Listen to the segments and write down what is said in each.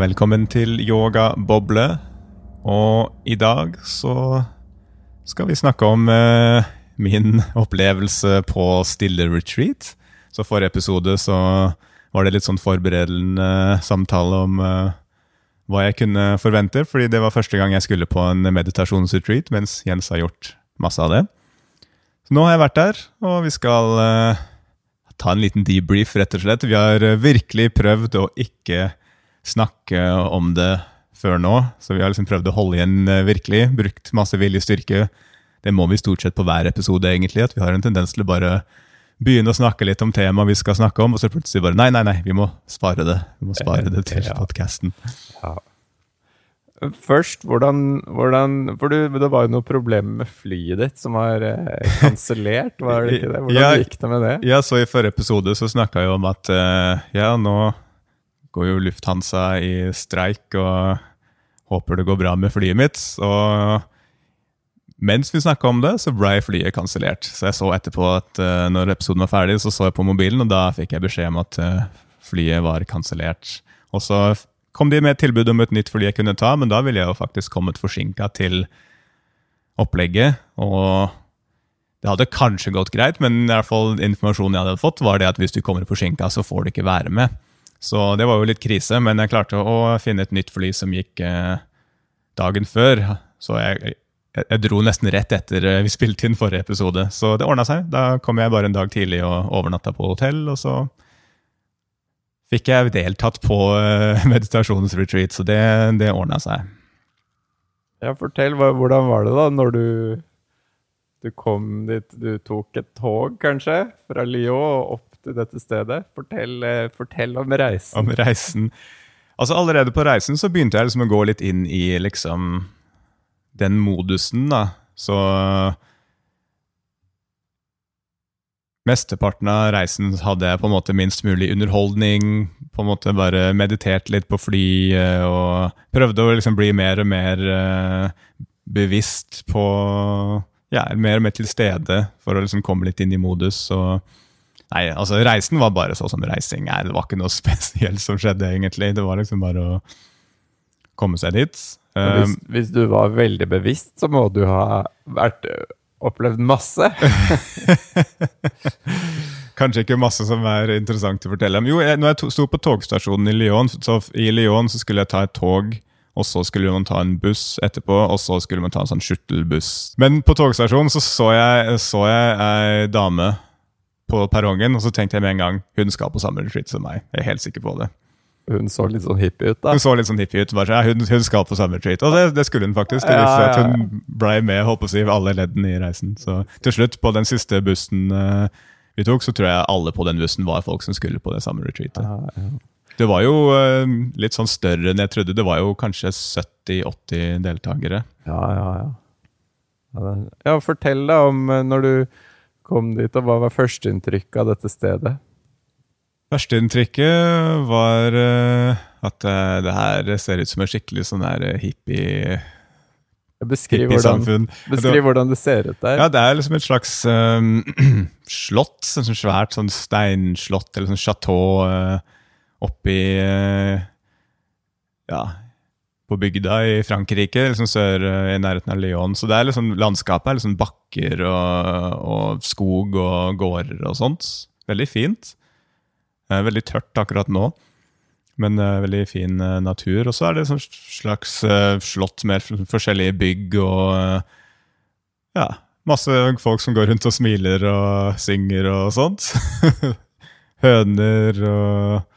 Velkommen til Yoga Boble. Og i dag så skal vi snakke om eh, min opplevelse på Stille Retreat. Så forrige episode så var det litt sånn forberedende samtale om eh, hva jeg kunne forvente, fordi det var første gang jeg skulle på en meditasjonsretreat, mens Jens har gjort masse av det. Så nå har jeg vært der, og vi skal eh, ta en liten debrief, rett og slett. Vi har eh, virkelig prøvd å ikke snakke om det før nå, så vi har liksom prøvd å holde igjen eh, virkelig. Brukt masse viljestyrke. Det må vi stort sett på hver episode, egentlig. At vi har en tendens til å bare begynne å snakke litt om temaet vi skal snakke om, og så plutselig bare Nei, nei, nei, vi må spare det. Vi må spare det til Ja. podkasten. Ja. Først, hvordan, hvordan For du, det var jo noe problem med flyet ditt som var eh, kansellert, var det ikke det? Hvordan Ja. gikk det med det? Ja, så I forrige episode så snakka jeg om at eh, ja, nå går jo Lufthansa i streik, og håper det går bra med flyet mitt. Og mens vi snakka om det, så ble flyet kansellert. Så jeg så etterpå at eh, når episoden var ferdig, så så jeg på mobilen, og da fikk jeg beskjed om at eh, flyet var kansellert. Og så kom de med et tilbud om et nytt fly jeg kunne ta, men da ville jeg jo faktisk kommet forsinka til opplegget. og det hadde kanskje gått greit, men i hvert fall informasjonen jeg hadde fått, var det at hvis du kommer forsinka, så får du ikke være med. Så det var jo litt krise, men jeg klarte å finne et nytt fly som gikk eh, dagen før. Så jeg, jeg, dro nesten rett etter eh, vi spilte inn forrige episode, så det ordna seg. Da kom jeg bare en dag tidlig og overnatta på hotell, og så fikk jeg deltatt på eh, meditasjonsretreat, så det, det ordna seg. Ja, fortell, hvordan var det da når du, du kom dit Du tok et tog, kanskje, fra Lyon og opp til dette stedet? Fortell, eh, fortell om reisen. om reisen. Altså Allerede på reisen så begynte jeg liksom å gå litt inn i liksom den modusen, da. Så Mesteparten av reisen hadde jeg på en måte minst mulig underholdning. På en måte bare meditert litt på flyet og prøvde å liksom bli mer og mer eh, bevisst på Ja, mer og mer til stede for å liksom komme litt inn i modus. og Nei, altså reisen var bare sånn som reising er. Det var ikke noe spesielt som skjedde, egentlig. Det var liksom bare å komme seg dit. Hvis, Um, hvis du var veldig bevisst, så må du ha vært, opplevd masse. kanskje ikke masse som er interessant å fortelle om. Jo, jeg, når jeg to, sto på togstasjonen i Lyon, så i Lyon så skulle jeg ta et tog, og så skulle man ta en buss etterpå, og så skulle man ta en sånn skjuttelbuss. Men på togstasjonen så, så jeg, så jeg ei dame på perrongen, og så tenkte jeg med en gang hun skal på samme retreat som meg. Jeg er helt sikker på det. Hun så litt sånn hippie ut, da. Hun så litt sånn hippie ut. Bare, så, ja, hun, hun skal på samme retreat. Og det, det skulle hun faktisk. Det viste at hun ble med håper jeg, alle leddene i reisen. Så til slutt, på den siste bussen uh, vi tok, så tror jeg alle på den bussen var folk som skulle på det samme retreatet. Ja, ja. Det var jo uh, litt sånn større enn jeg trodde. Det var jo kanskje 70-80 deltakere. Ja, ja, ja. Ja, fortell da om eh, når du kom dit, og hva var førsteinntrykket av dette stedet? Førsteinntrykket var eh, at eh, det her ser ut som en skikkelig sånn der eh, hippie, Beskriv hvordan, beskriv hvordan det ser ut der. Ja, det er liksom et slags um, slott, sånn svært sånn steinslott, eller sånn chateau uh, oppi uh, Ja, på bygda i Frankrike, liksom sør uh, i nærheten av Lyon. Så det er liksom, landskapet er liksom bakker og, og skog og gårder og sånt. Veldig fint. Eh, veldig tørt akkurat nå. Men eh, veldig fin eh, natur. Og så er det sånn slags eh, slott med forskjellige bygg og eh, ja, masse folk som går rundt og smiler og synger og sånt. Høner og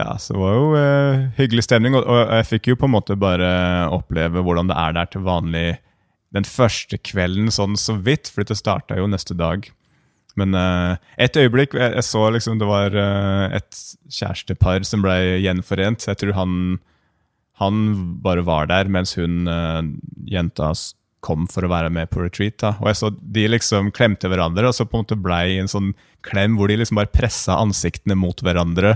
Ja, så det var jo uh, hyggelig stemning. Og, og jeg fikk jo på en måte bare oppleve hvordan det er der til vanlig den første kvelden sånn så vidt, for det starta jo neste dag. Men uh, et øyeblikk jeg, jeg så liksom det var uh, et kjærestepar som ble gjenforent. Jeg tror han, han bare var der mens hun uh, jenta kom for å være med på retreat. da. Og jeg så De liksom klemte hverandre, og så på en måte ble i en sånn klem hvor de liksom bare pressa ansiktene mot hverandre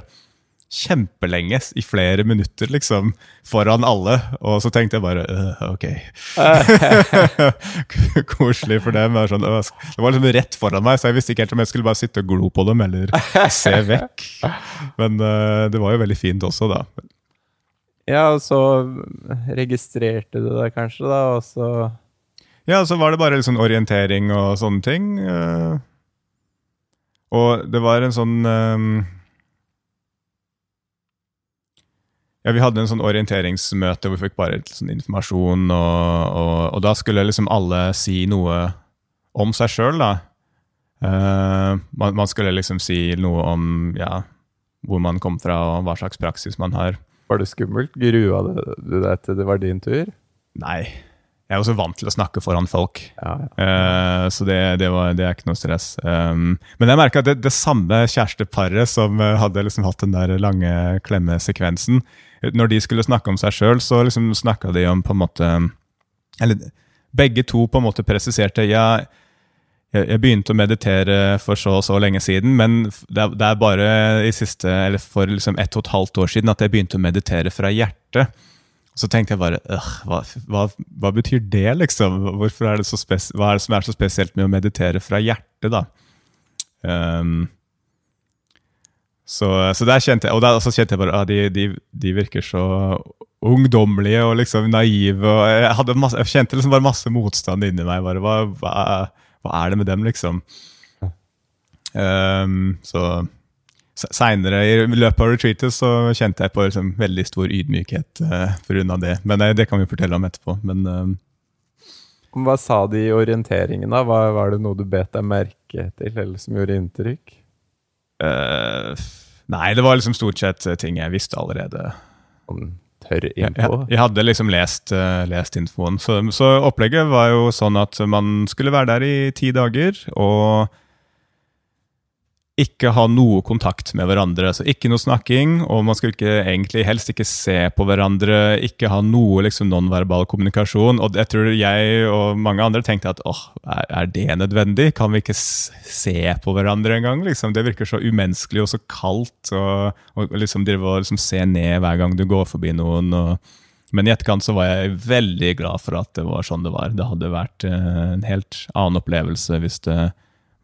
kjempelenge, i flere minutter, liksom, foran alle. Og så tenkte jeg bare øh, ok. Koselig for dem. Det var Sånn, øh, det var liksom rett foran meg, så jeg visste ikke helt om jeg skulle bare sitte og glo på dem eller se vekk. Men uh, det var jo veldig fint også, da. Ja, og så registrerte du deg kanskje, da, og så Ja, så var det bare sånn orientering og sånne ting. Uh, Og det var en sånn eh, Ja, vi hadde en sånn orienteringsmøte hvor vi fikk bare litt sånn informasjon, og, og, og da skulle liksom alle si noe om seg sjøl, da. Uh, man, man skulle liksom si noe om ja, hvor man kom fra, og hva slags praksis man har. Var det skummelt? Grua du deg til det var din tur? Nei. Jeg er også vant til å snakke foran folk. Ja, ja. Uh, så det, det, var, det er ikke noe stress. Um, men jeg merka at det, det samme kjæresteparet som eh, hadde liksom hatt den der lange klemmesekvensen, når de skulle snakke om seg sjøl, så liksom snakka de om på en måte Eller begge to på en måte presiserte ja, jeg, jeg begynte å meditere for så og så lenge siden, men det er, det er bare i siste, eller for liksom ett og et halvt år siden at jeg begynte å meditere fra hjertet. Så tenkte jeg bare hva, hva, hva betyr det, liksom? Hvorfor er det så hva er det som er så spesielt med å meditere fra hjertet, da? Um, så, så der kjente jeg Og der, så kjente jeg bare at ah, de, de, de virker så ungdommelige og liksom naive. og Jeg, masse, jeg kjente liksom bare masse motstand inni meg. bare, hva, hva er det med dem, liksom? Um, så Seinere i løpet av retreatet så kjente jeg på liksom veldig stor ydmykhet uh, pga. det. Men det, det kan vi fortelle om etterpå. Men uh, Hva sa de i orienteringen, da? Var, var det noe du bet deg merke til, eller som gjorde inntrykk? uh, Nei, det var liksom stort sett ting jeg visste allerede. Om tørr info? jeg, jeg hadde liksom lest, uh, lest infoen. Så, så opplegget var jo sånn at man skulle være der i ti dager. og ikke ha noe kontakt med hverandre. Så ikke noe snakking, og man skulle ikke, egentlig helst ikke se på hverandre. Ikke ha noe liksom nonverbal kommunikasjon. Og jeg tror jeg og mange andre tenkte at åh, er det nødvendig? Kan vi ikke se på hverandre engang? Liksom? Det virker så umenneskelig og så kaldt. Og, og liksom drive og liksom se ned hver gang du går forbi noen. Og, men i etterkant så var jeg veldig glad for at det var sånn det var. Det hadde vært eh, en helt annen opplevelse hvis det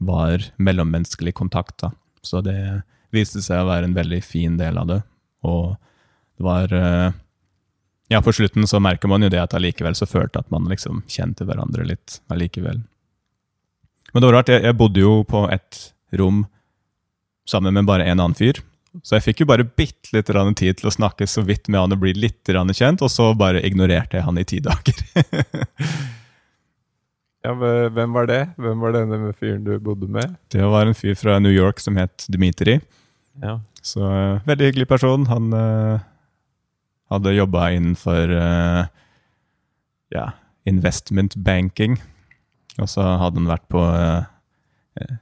var mellommenneskelig kontakt. da. Så det viste seg å være en veldig fin del av det. Og det var eh, Ja, på slutten så merker man jo det at allikevel så følte at man liksom kjente hverandre litt allikevel. Men det var rart, jeg, jeg bodde jo på et rom sammen med bare en annen fyr. Så jeg fikk jo bare bitte litt tid til å snakke så vidt med han og bli litt kjent, og så bare ignorerte jeg han i ti dager. Ja, hve- Hvem var det? Hvem var denne fyren du bodde med? Det var en fyr fra New York som het Dmitri. Ja. Så eh, veldig hyggelig person. Han uh, hadde jobba innenfor uh, ja, investment banking. Og så hadde han vært på eh,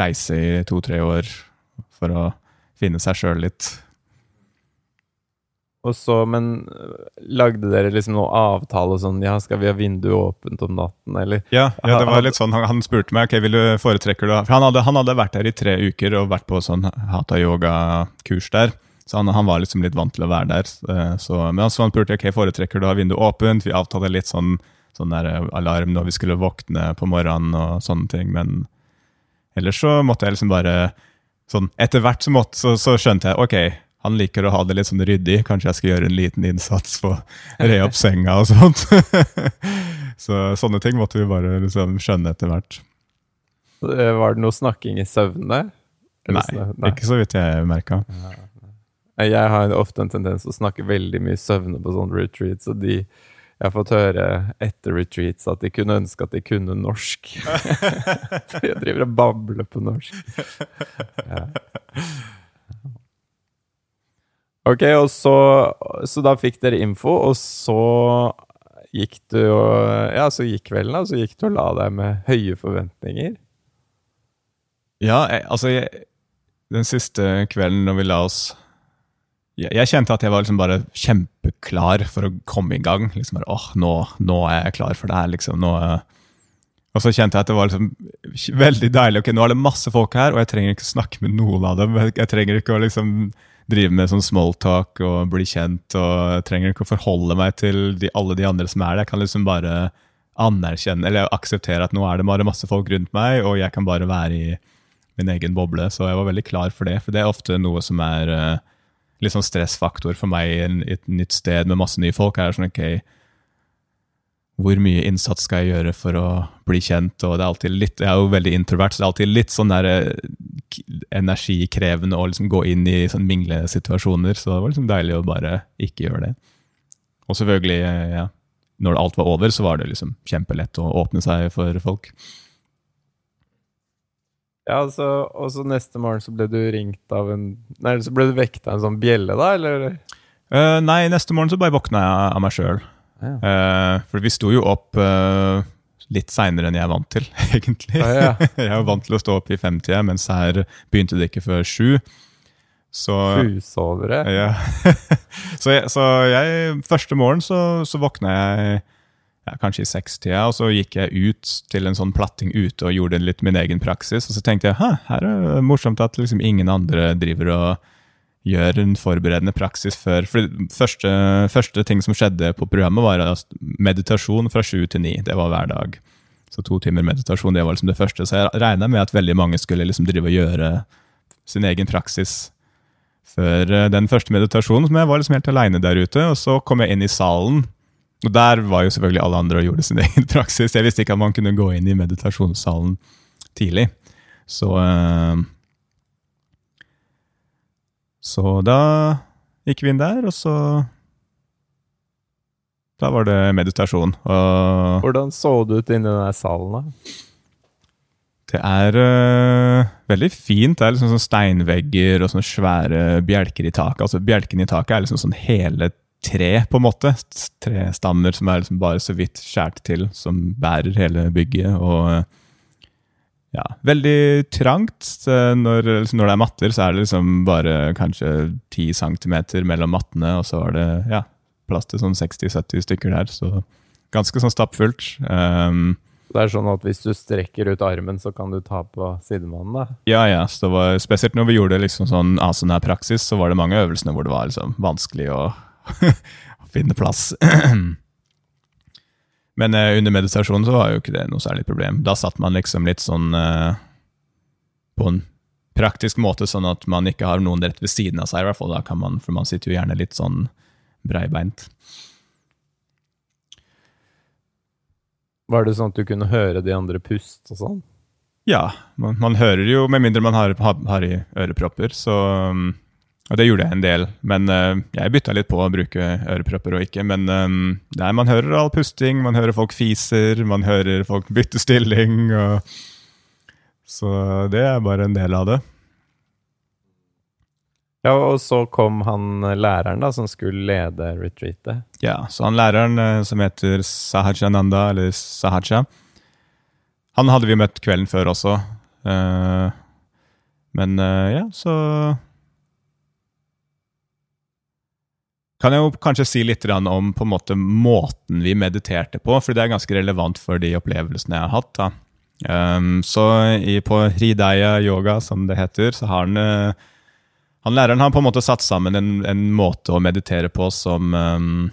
reise i to-tre år for å finne seg sjøl litt. Og så, men øh, lagde dere liksom noe avtale sånn Ja, skal vi ha vinduet åpent om natten, eller? Ja, ja det var litt sånn, han, han spurte meg ok, vil du foretrekker du for han hadde, han hadde vært der i tre uker og vært på sånn hatha-yoga-kurs der. Så han, han var liksom litt vant til å være der. Så, men altså, han spurte ok, foretrekker du å ha vinduet åpent. Vi avtalte litt sånn, sånn der eh, alarm når vi skulle våkne på morgenen og sånne ting. Men ellers så måtte jeg liksom bare sånn, Etter hvert så, måtte, så, så skjønte jeg ok, han liker å ha det litt sånn ryddig. Kanskje jeg skal gjøre en liten innsats på å re opp senga og sånt. så sånne ting måtte vi bare liksom skjønne etter hvert. Øh, Var det noe snakking i søvne? Nei, Nei, ikke så vidt jeg merka. Jeg har ofte en tendens til å snakke veldig mye søvne på sånne retreats, og de jeg har fått høre etter retreats at de kunne ønske at de kunne norsk. For jeg driver og babler på norsk. Ja. Ok, og så, så da fikk dere info, og så gikk du og Ja, så gikk kvelden, da. Så gikk du og la deg med høye forventninger. Ja, jeg, altså jeg, Den siste kvelden når vi la oss jeg, jeg kjente at jeg var liksom bare kjempeklar for å komme i gang. Liksom bare, åh, nå, nå er jeg klar for det her, liksom. Nå, eh». og så kjente jeg at det var liksom veldig deilig. Ok, nå er det masse folk her, og jeg trenger ikke snakke med noen av dem. Jeg trenger ikke å liksom drive med sånn smalltalk og bli kjent. og trenger ikke å forholde meg til de, alle de andre som er der. Jeg kan liksom bare anerkjenne, eller akseptere at nå er det bare masse folk rundt meg, og jeg kan bare være i min egen boble. Så jeg var veldig klar for det, for det er ofte noe som er eh, litt sånn stressfaktor for meg i et nytt sted med masse nye folk. er sånn, ok, hvor mye innsats skal jeg gjøre for å bli kjent? og det er alltid litt, Jeg er jo veldig introvert, så det er alltid litt sånn der eh, energikrevende å liksom gå inn i sånn minglesituasjoner. Så det var liksom deilig å bare ikke gjøre det. Og selvfølgelig, eh, ja, når alt var over, så var det liksom kjempelett å åpne seg for folk. Ja, altså, og så neste morgen så ble du ringt av en Nei, så ble du vekket av en sånn bjelle, da, eller? Uh, nei, neste morgen så bare våkna jeg av meg sjøl. Ja. for vi sto jo opp uh, litt seinere enn jeg er vant til, egentlig. Ja, ja. jeg er vant til å stå opp i femtida, mens her begynte det ikke før sju. Så Husovere. Ja. så, jeg, så jeg Første morgen så, så våkna jeg ja, kanskje i sekstida, og så gikk jeg ut til en sånn platting ute og gjorde litt min egen praksis. Og så tenkte jeg hæ, her er det morsomt at liksom ingen andre driver og gjør en forberedende praksis før. For første, første ting som skjedde på programmet, var meditasjon fra sju til ni. Det var hver dag. Så to timer meditasjon, det var liksom det første. Så jeg regna med at veldig mange skulle liksom drive og gjøre sin egen praksis før eh, den første meditasjonen, men jeg var liksom helt aleine der ute. Og så kom jeg inn i salen, og der var jo selvfølgelig alle andre og gjorde sin egen praksis. Jeg visste ikke at man kunne gå inn i meditasjonssalen tidlig. Så eh, Så da gikk vi inn der, og så Da var det meditasjon. Og Hvordan så det ut inni den salen, da? Det er øh, veldig fint. Det er liksom sånn steinvegger og sånne svære bjelker i taket. Altså Bjelkene i taket er liksom sånn hele tre, på en måte. Trestammer som er liksom bare så vidt skjært til, som bærer hele bygget. Og øh, ja, veldig trangt. Når, liksom, når det er matter, så er det liksom bare kanskje 10 centimeter mellom mattene, og så var det ja, plass til sånn 60-70 stykker der. Så ganske sånn stappfullt. Um, Det er sånn at hvis du strekker ut armen, så kan du ta på sidemannen, da. Ja, ja. Så det var, spesielt når vi gjorde liksom sånn asenær praksis, så var det mange øvelsene hvor det var liksom vanskelig å finne plass. Men eh, under meditasjonen så var jo ikke det noe særlig problem. Da satt man liksom litt sånn eh, på en praktisk måte, sånn at man ikke har noen rett ved siden av seg. i hvert fall da kan man, For man sitter jo gjerne litt sånn breibeint. Var det sånn at du kunne høre de andre puste og sånn? Ja, man, man hører jo, med mindre man har, har, har i ørepropper, så um, Og det gjorde jeg en del, men uh, jeg bytta litt på å bruke ørepropper og ikke. Men um, nei, man hører all pusting, man hører folk fiser, man hører folk bytte stilling. Og, så det er bare en del av det. Ja, og så kom han læreren da, som skulle lede retreatet. Ja, så han læreren eh, som heter Sahajananda, eller Sahaja, han hadde vi møtt kvelden før også. Uh, men uh, ja, så Kan jeg jo kanskje si litt om på en måte måten vi mediterte på, for det er ganske relevant for de opplevelsene jeg har hatt. da. Um, så i, på Hridaya yoga, som det heter, så har han eh, han læreren har på en måte satt sammen en, en måte å meditere på som um,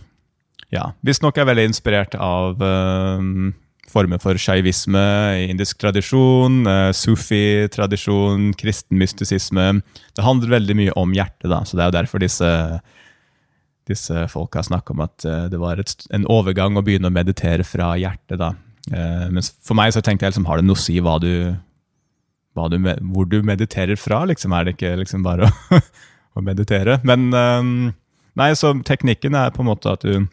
ja, visstnok er veldig inspirert av um, former for shaivisme i indisk tradisjon, uh, sufi-tradisjon, kristen mystisisme. Det handler veldig mye om hjertet, da, så det er jo derfor disse, disse folka snakker om at uh, det var et, en overgang å begynne å meditere fra hjertet. da. Men for meg så tenkte jeg liksom, har det noe å si hva du hva du, hvor du mediterer fra, liksom. Er det ikke liksom bare å, å meditere? Men ehm, nei, så teknikken er på en måte at du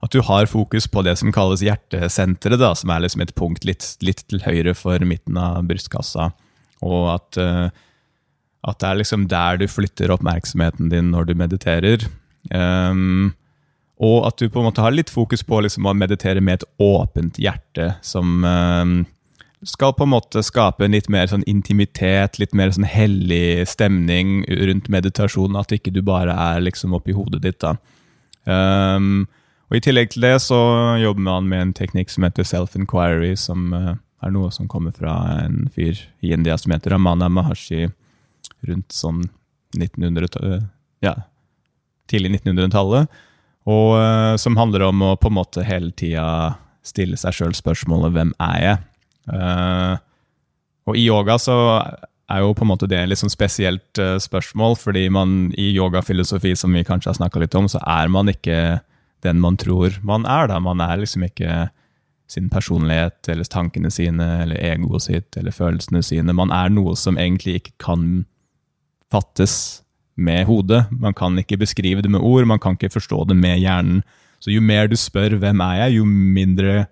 at du har fokus på det som kalles hjertesenteret, da, som er liksom et punkt litt, litt til høyre for midten av brystkassa. Og at, eh, at det er liksom der du flytter oppmerksomheten din når du mediterer. Ehm, og at du på en måte har litt fokus på liksom å meditere med et åpent hjerte, som ehm, skal på en måte skape litt mer sånn intimitet, litt mer sånn hellig stemning rundt meditasjonen. At ikke du bare er liksom oppi hodet ditt. da. Um, og I tillegg til det så jobber man med en teknikk som heter self-inquiry, som uh, er noe som kommer fra en fyr i India som heter Ramana Maharshi rundt sånn 1900 ja, tidlig 1900-tallet. Og uh, som handler om å på en måte hele tida stille seg sjøl spørsmålet 'Hvem er jeg?' Uh, og i yoga så er jo på en måte det et litt sånn spesielt uh, spørsmål, fordi man i yogafilosofi, som vi kanskje har snakka litt om, så er man ikke den man tror man er. da. Man er liksom ikke sin personlighet eller tankene sine eller egoet sitt eller følelsene sine. Man er noe som egentlig ikke kan fattes med hodet. Man kan ikke beskrive det med ord, man kan ikke forstå det med hjernen. Så jo mer du spør 'hvem er jeg', jo mindre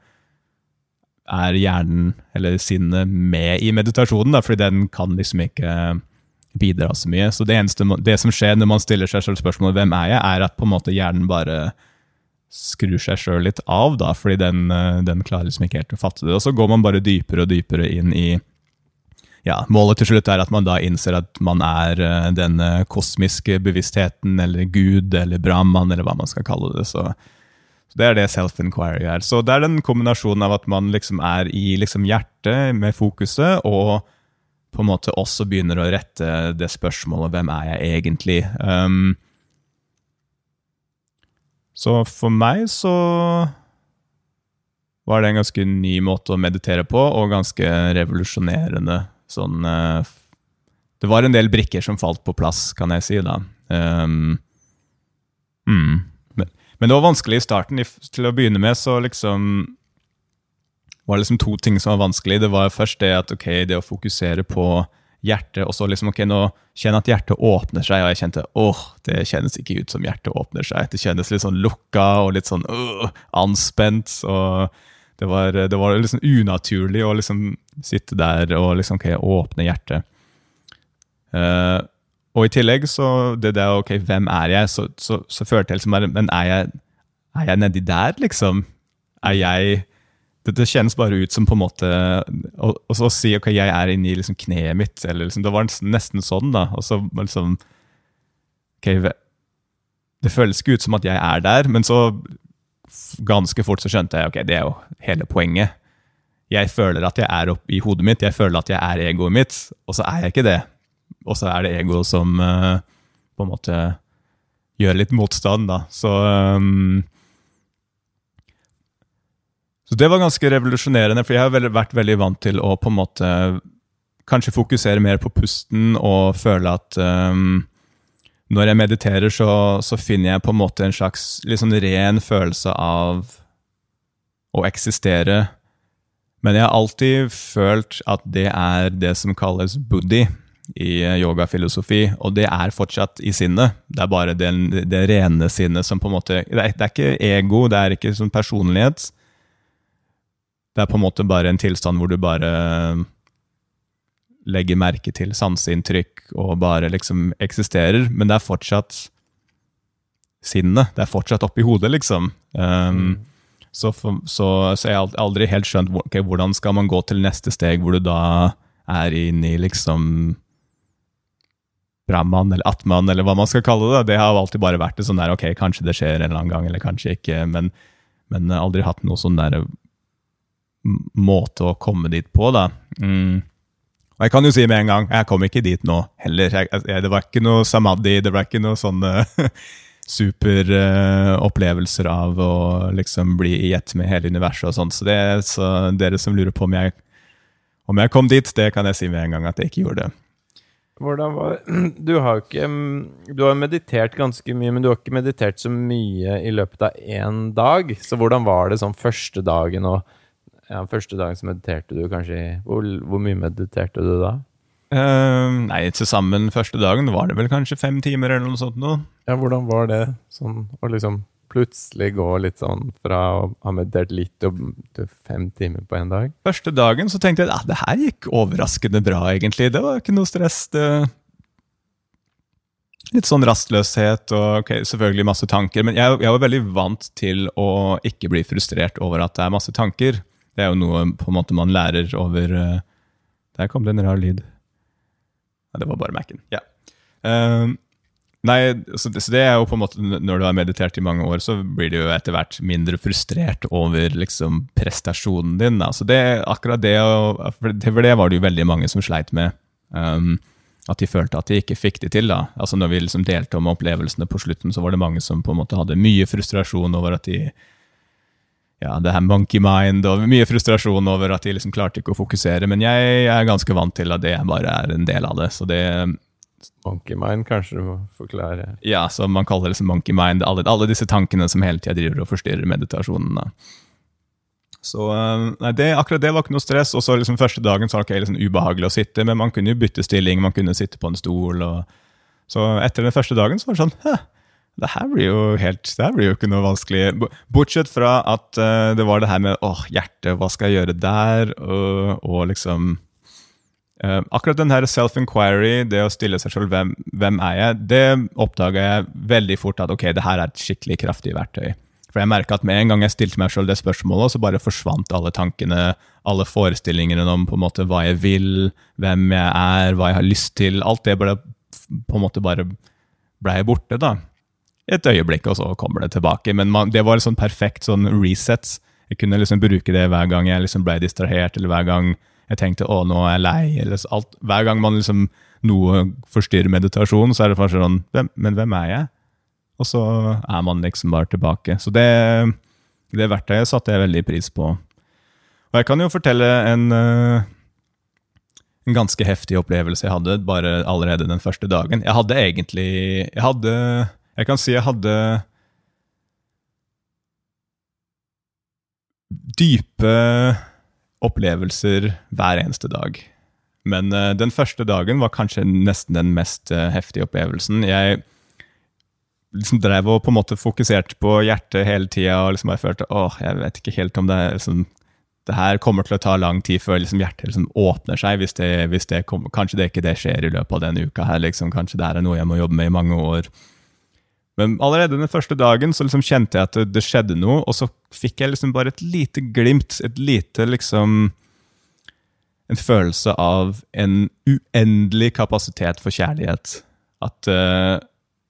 er hjernen eller sinnet med i meditasjonen, da, fordi den kan liksom ikke bidra så mye. Så det, eneste, det som skjer når man stiller seg selv spørsmålet 'hvem er jeg', er at på en måte hjernen bare skrur seg sjøl litt av, da, fordi den, eh, den, klarer liksom ikke helt å fatte det. Og så går man bare dypere og dypere inn i ja, Målet til slutt er at man da innser at man er uh, den kosmiske bevisstheten, eller Gud, eller Brahman, eller hva man skal kalle det. Så, så Det er det self-inquiry er. Så det er den kombinasjonen av at man liksom er i liksom hjertet med fokuset, og på en måte også begynner å rette det spørsmålet 'Hvem er jeg egentlig?' Um, så for meg så var det en ganske ny måte å meditere på, og ganske revolusjonerende. Sånn uh, Det var en del brikker som falt på plass, kan jeg si, da. Um, mm. men, men, det var vanskelig i starten. Til å begynne med så liksom var det liksom to ting som var vanskelig. Det var først det at ok, det å fokusere på hjertet, og så liksom ok, nå kjenner at hjertet åpner seg, og jeg kjente åh, det kjennes ikke ut som hjertet åpner seg. Det kjennes litt sånn lukka og litt sånn uh, anspent. og det var, det var liksom unaturlig å liksom sitte der og liksom okay, åpne hjertet. Uh, og i tillegg, så det der ok, hvem er jeg, så, så, så følte jeg liksom bare Men er jeg, er jeg nedi der, liksom? Er jeg det, det, kjennes bare ut som på en måte å, å si ok, jeg er inni liksom kneet mitt. eller liksom, Det var nesten sånn, da. Og så liksom ok, Det føles ikke ut som at jeg er der, men så ganske fort så skjønte jeg ok, det er jo hele poenget. Jeg føler at jeg er oppi hodet mitt, jeg føler at jeg er egoet mitt, og så er jeg ikke det. Og så er det egoet som uh, på en måte gjør litt motstand, da. Så um, så det var ganske revolusjonerende, for jeg har vært veldig vant til å på en måte kanskje fokusere mer på pusten og føle at um, når jeg mediterer, så, så, finner jeg på en måte en slags sånn ren følelse av å eksistere. Men jeg har alltid følt at det er det som kalles buddhi i yogafilosofi, og det er fortsatt i sinnet. Det er bare det, det rene sinnet som på en måte Det er, det er ikke ego, det er ikke sånn personlighet det er på en måte bare en tilstand hvor du bare legger merke til sanseinntrykk og bare liksom eksisterer, men det er fortsatt sinnet. Det er fortsatt oppi hodet, liksom. Um, mm. så, for, så, så, jeg har aldri helt skjønt okay, hvordan skal man gå til neste steg, hvor du da er inne i liksom Brahman eller Atman, eller hva man skal kalle det. Det har alltid bare vært det sånn der, ok, kanskje det skjer en eller annen gang, eller kanskje ikke, men, men aldri hatt noe sånn der måte å komme dit på, da. Mm. Og jeg kan jo si med en gang, jeg kom ikke dit nå heller. Jeg, jeg, det var ikke noe samadhi, det var ikke noe sånne superopplevelser uh, av å liksom bli i ett med hele universet og sånn. Så, det, så dere som lurer på om jeg, om jeg kom dit, det kan jeg si med en gang at jeg ikke gjorde det. Hvordan var Du har ikke Du har meditert ganske mye, men du har ikke meditert så mye i løpet av én dag. Så hvordan var det sånn første dagen og ja, Første dagen så mediterte du kanskje Hvor, hvor mye mediterte du da? Uh, nei, til sammen første dagen var det vel kanskje fem timer eller noe sånt noe. Ja, hvordan var det sånn å liksom plutselig gå litt sånn fra å ha meditert litt til fem timer på én dag? Første dagen så tenkte jeg at det her gikk overraskende bra, egentlig. Det var ikke noe stress. det Litt sånn rastløshet og okay, selvfølgelig masse tanker. Men jeg, jeg, var veldig vant til å ikke bli frustrert over at det er masse tanker. Det er jo noe på en måte man lærer over uh, Der kom det en rar lyd. Ja, det var bare Mac-en. Ja. Uh, nei, så det, så det, er jo på en måte Når du har meditert i mange år, så blir du jo etter hvert mindre frustrert over liksom prestasjonen din. Da. Så det, akkurat det, for det var det jo veldig mange som sleit med. Um, at de følte at de ikke fikk det til. da. Altså Når vi liksom delte om opplevelsene på slutten, så var det mange som på en måte hadde mye frustrasjon over at de ja, det her monkey mind og mye frustrasjon over at de liksom klarte ikke å fokusere. Men jeg er ganske vant til at det bare er en del av det. Så det Monkey mind, kanskje du må forklare. Ja, så man kaller det liksom monkey mind. Alle, alle disse tankene som hele tida driver og forstyrrer meditasjonen. da. Så eh, nei, det, akkurat det var ikke noe stress. Og så liksom første dagen så var det okay, liksom ubehagelig å sitte, men man kunne jo bytte stilling, man kunne sitte på en stol. og Så etter den første dagen så var det sånn det her blir jo helt, det her blir jo ikke noe vanskelig. Bortsett fra at eh, det var det her med åh, hjertet, hva skal jeg gjøre der? Og, og liksom uh, Akkurat den her self-inquiry, det å stille seg selv hvem, hvem er jeg, det oppdaga jeg veldig fort at ok, det her er et skikkelig kraftig verktøy. For jeg merka at med en gang jeg stilte meg selv det spørsmålet, så bare forsvant alle tankene, alle forestillingene om på en måte hva jeg vil, hvem jeg er, hva jeg har lyst til. Alt det ble på en måte bare blei borte, da. Et øyeblikk, og så kommer det tilbake. Men man, det var sånn perfekt sånn reset. Jeg kunne liksom bruke det hver gang jeg liksom ble distrahert, eller hver gang jeg tenkte å, nå er jeg lei. eller alt. Hver gang man liksom noe forstyrrer meditasjon, så er det først sånn hvem, Men hvem er jeg? Og så er man liksom bare tilbake. Så det, det verktøyet satte jeg veldig pris på. Og jeg kan jo fortelle en, en ganske heftig opplevelse jeg hadde bare allerede den første dagen. Jeg hadde egentlig Jeg hadde Jeg kan si jeg hadde dype opplevelser hver eneste dag. Men uh, den første dagen var kanskje nesten den mest uh, heftige opplevelsen. Jeg liksom drev og på en måte fokuserte på hjertet hele tida og liksom bare følte åh, jeg vet ikke helt om det liksom, det her kommer til å ta lang tid før liksom hjertet liksom åpner seg. hvis det, hvis det kommer, Kanskje det ikke det skjer i løpet av denne uka. her, liksom, Kanskje det er noe jeg må jobbe med i mange år. Men allerede den første dagen så liksom kjente jeg at det, det skjedde noe, og så fikk jeg liksom bare et lite glimt, et lite liksom En følelse av en uendelig kapasitet for kjærlighet. At, uh,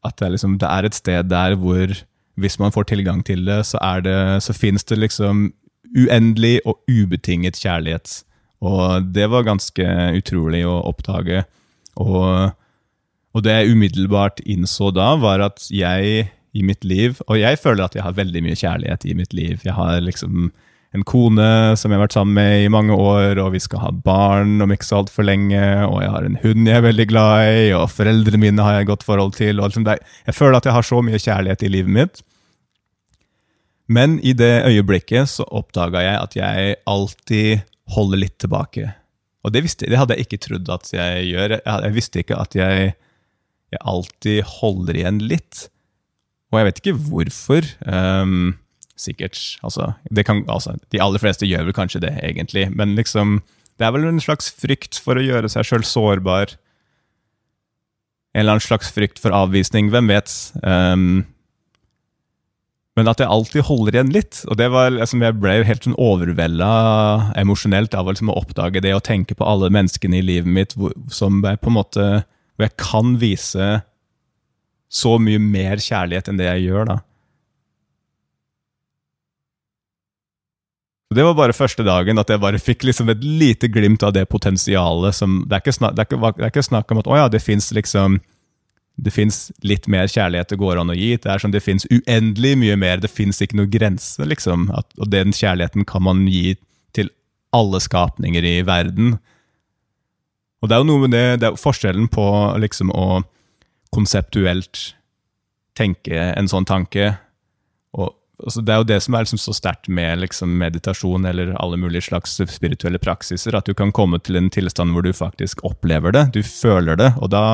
at det, er liksom, det er et sted der hvor hvis man får tilgang til det, så, er det, så finnes det liksom uendelig og ubetinget kjærlighet. Og det var ganske utrolig å oppdage. Og og det jeg umiddelbart innså da, var at jeg i mitt liv Og jeg føler at jeg har veldig mye kjærlighet i mitt liv. Jeg har liksom en kone som jeg har vært sammen med i mange år, og vi skal ha barn om ikke så altfor lenge, og jeg har en hund jeg er veldig glad i, og foreldrene mine har jeg et godt forhold til. liksom det, Jeg føler at jeg har så mye kjærlighet i livet mitt. Men i det øyeblikket så oppdaga jeg at jeg alltid holder litt tilbake. Og det, visste, det hadde jeg ikke trodd at jeg gjør. Jeg, jeg visste ikke at jeg jeg alltid holder igjen litt. Og jeg vet ikke hvorfor. Um, sikkert altså, kan, altså, De aller fleste gjør vel kanskje det, egentlig. Men liksom, det er vel en slags frykt for å gjøre seg sjøl sårbar. En eller annen slags frykt for avvisning. Hvem vet? Um, men at jeg alltid holder igjen litt. Og det var, liksom, Jeg ble helt sånn overvelda emosjonelt av liksom, å oppdage det og tenke på alle menneskene i livet mitt hvor, som jeg på en måte hvor jeg kan vise så mye mer kjærlighet enn det jeg gjør, da. Det var bare første dagen at jeg bare fikk liksom et lite glimt av det potensialet som Det er ikke snakk, det er ikke, det er ikke snakk om at å ja, det fins liksom det fins litt mer kjærlighet det går an å gi. Det er sånn, det fins uendelig mye mer. Det fins ikke noen grense, liksom. At, og den kjærligheten kan man gi til alle skapninger i verden. Og det er jo noe med det, det er jo forskjellen på liksom å konseptuelt tenke en sånn tanke. Og altså Det er jo det som er liksom så sterkt med liksom meditasjon eller alle mulige slags spirituelle praksiser, at du kan komme til en tilstand hvor du faktisk opplever det, du føler det. og da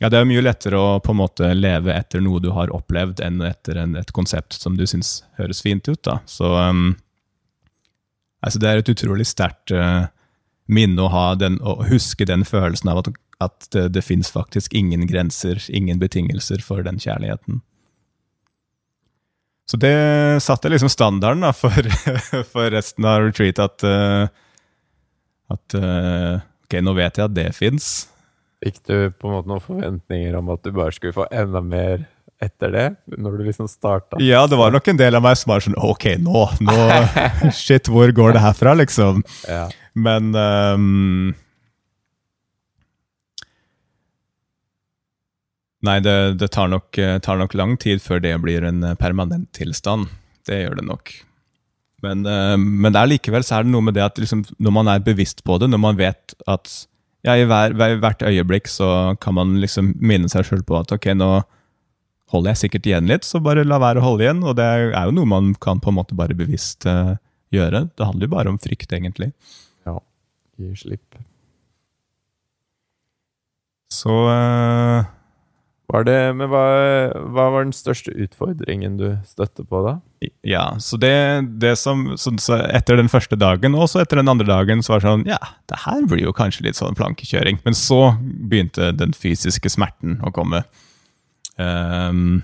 ja, Det er mye lettere å på en måte leve etter noe du har opplevd, enn etter en, et konsept som du syns høres fint ut. da. Så um, altså Det er et utrolig sterkt uh, minne å ha den, og huske den følelsen av at, at det, det fins faktisk ingen grenser, ingen betingelser for den kjærligheten. Så det satte liksom standarden da, for, for resten av retreat, at, uh, at uh, ok, nå vet jeg at det fins. Fikk du på en måte noen forventninger om at du bare skulle få enda mer etter det? Når du liksom starta? Ja, det var nok en del av meg som var sånn Ok, nå, nå Shit, hvor går det herfra, liksom? Ja. Men um, Nei, det, det tar, nok, tar, nok, lang tid før det blir en permanent tilstand. Det gjør det nok. Men, eh, men det er likevel så er det noe med det at liksom, når man er bevisst på det, når man vet at ja, i hver, hver, hvert øyeblikk så kan man liksom minne seg sjøl på at ok, nå holder jeg sikkert igjen litt, så bare la være å holde igjen. Og det er jo noe man kan på en måte bare bevisst uh, gjøre. Det handler jo bare om frykt, egentlig. Gi slipp. Så uh, var det, Men hva, hva, var den største utfordringen du støtte på, da? Ja, så det, det som så, så Etter den første dagen, og så etter den andre dagen, så var det sånn Ja, det her blir jo kanskje litt sånn plankekjøring. Men så begynte den fysiske smerten å komme. Um,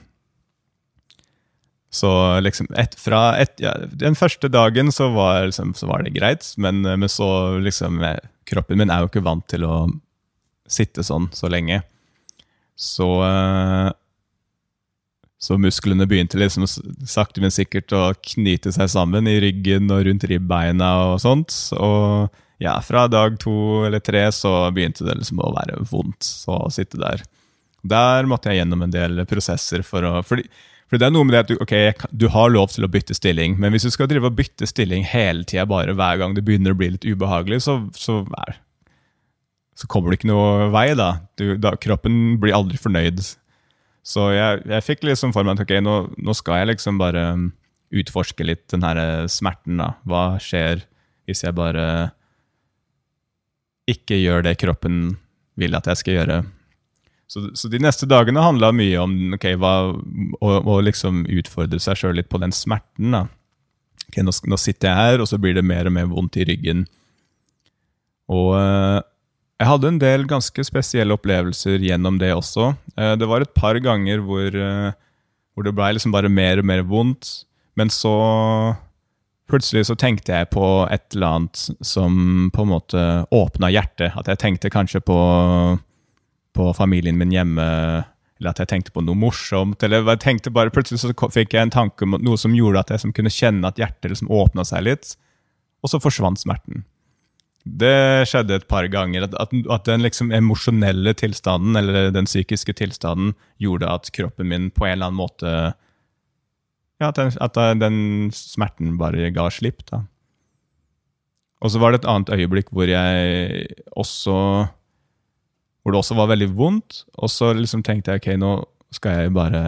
så liksom et, fra et, ja, Den første dagen så var, liksom, så var det greit, men, men så liksom Kroppen min er jo ikke vant til å sitte sånn så lenge. Så eh, så musklene begynte liksom sakte, men sikkert å knyte seg sammen i ryggen og rundt ribbeina og sånt. Og ja, fra dag to eller tre så begynte det liksom å være vondt å sitte der. Der måtte jeg gjennom en del prosesser for å fordi, fordi det er noe med det at du, okay, du har lov til å bytte stilling, men hvis du skal drive og bytte stilling hele tida bare hver gang det begynner å bli litt ubehagelig, så, så så kommer det ikke noe vei. da. Du, da kroppen blir aldri fornøyd. Så jeg, jeg fikk liksom for meg at ok, nå, nå, skal jeg liksom bare um, utforske litt den her eh, smerten. da. Hva skjer hvis jeg bare ikke gjør det kroppen vil at jeg skal gjøre? Så, så de neste dagene handla mye om okay, hva, å, å, liksom utfordre seg sjøl litt på den smerten. Okay, nå, nå, sitter jeg her, og så blir det mer og mer vondt i ryggen. Og uh, jeg hadde en del ganske spesielle opplevelser gjennom det også. Eh, det var et par ganger hvor, eh, hvor det blei liksom bare mer og mer vondt. Men så plutselig så tenkte jeg på et eller annet som på en måte åpna hjertet. At jeg tenkte kanskje på, på familien min hjemme, eller at jeg tenkte på noe morsomt. eller jeg tenkte bare Plutselig så fikk jeg en tanke om noe som gjorde at jeg som kunne kjenne at hjertet liksom åpna seg litt. Og så forsvant smerten. Det skjedde et par ganger. At, at, at den liksom emosjonelle tilstanden, eller den psykiske tilstanden, gjorde at kroppen min på en eller annen måte Ja, at den, at den smerten bare ga slipp, da. Og så var det et annet øyeblikk hvor jeg også Hvor det også var veldig vondt. Og så liksom tenkte jeg ok, nå skal jeg bare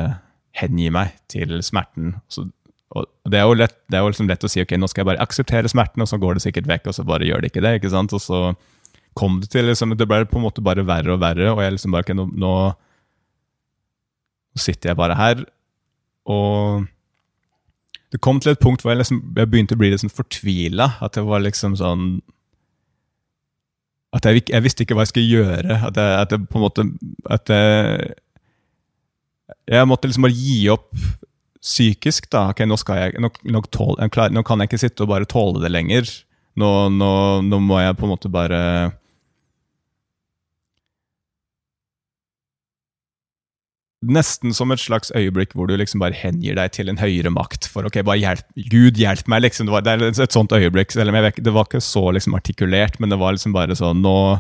hengi meg til smerten. Så det er jo lett, det er jo liksom lett å si ok, nå skal jeg bare akseptere smerten, og så går det sikkert vekk, og så bare gjør det ikke det. ikke sant? Og så kom det til liksom, Det ble på en måte bare verre og verre, og jeg liksom bare ok, nå, nå sitter jeg bare her, og det kom til et punkt hvor jeg, liksom, jeg begynte å bli litt sånn fortvila. At det var liksom sånn At jeg, jeg, visste ikke hva jeg skulle gjøre. At jeg, at jeg på en måte At jeg, jeg måtte liksom bare gi opp psykisk, da ok, nå, jeg, nå, nå, tål, nå, kan jeg ikke sitte og bare tåle det lenger. Nå, nå, må jeg på en måte bare Nesten som et slags øyeblikk hvor du liksom bare hengir deg til en høyere makt. For ok, bare hjelp, Gud, hjelp meg! liksom, Det, var, det er et sånt øyeblikk. selv om jeg vet, Det var ikke så liksom artikulert, men det var liksom bare sånn Nå,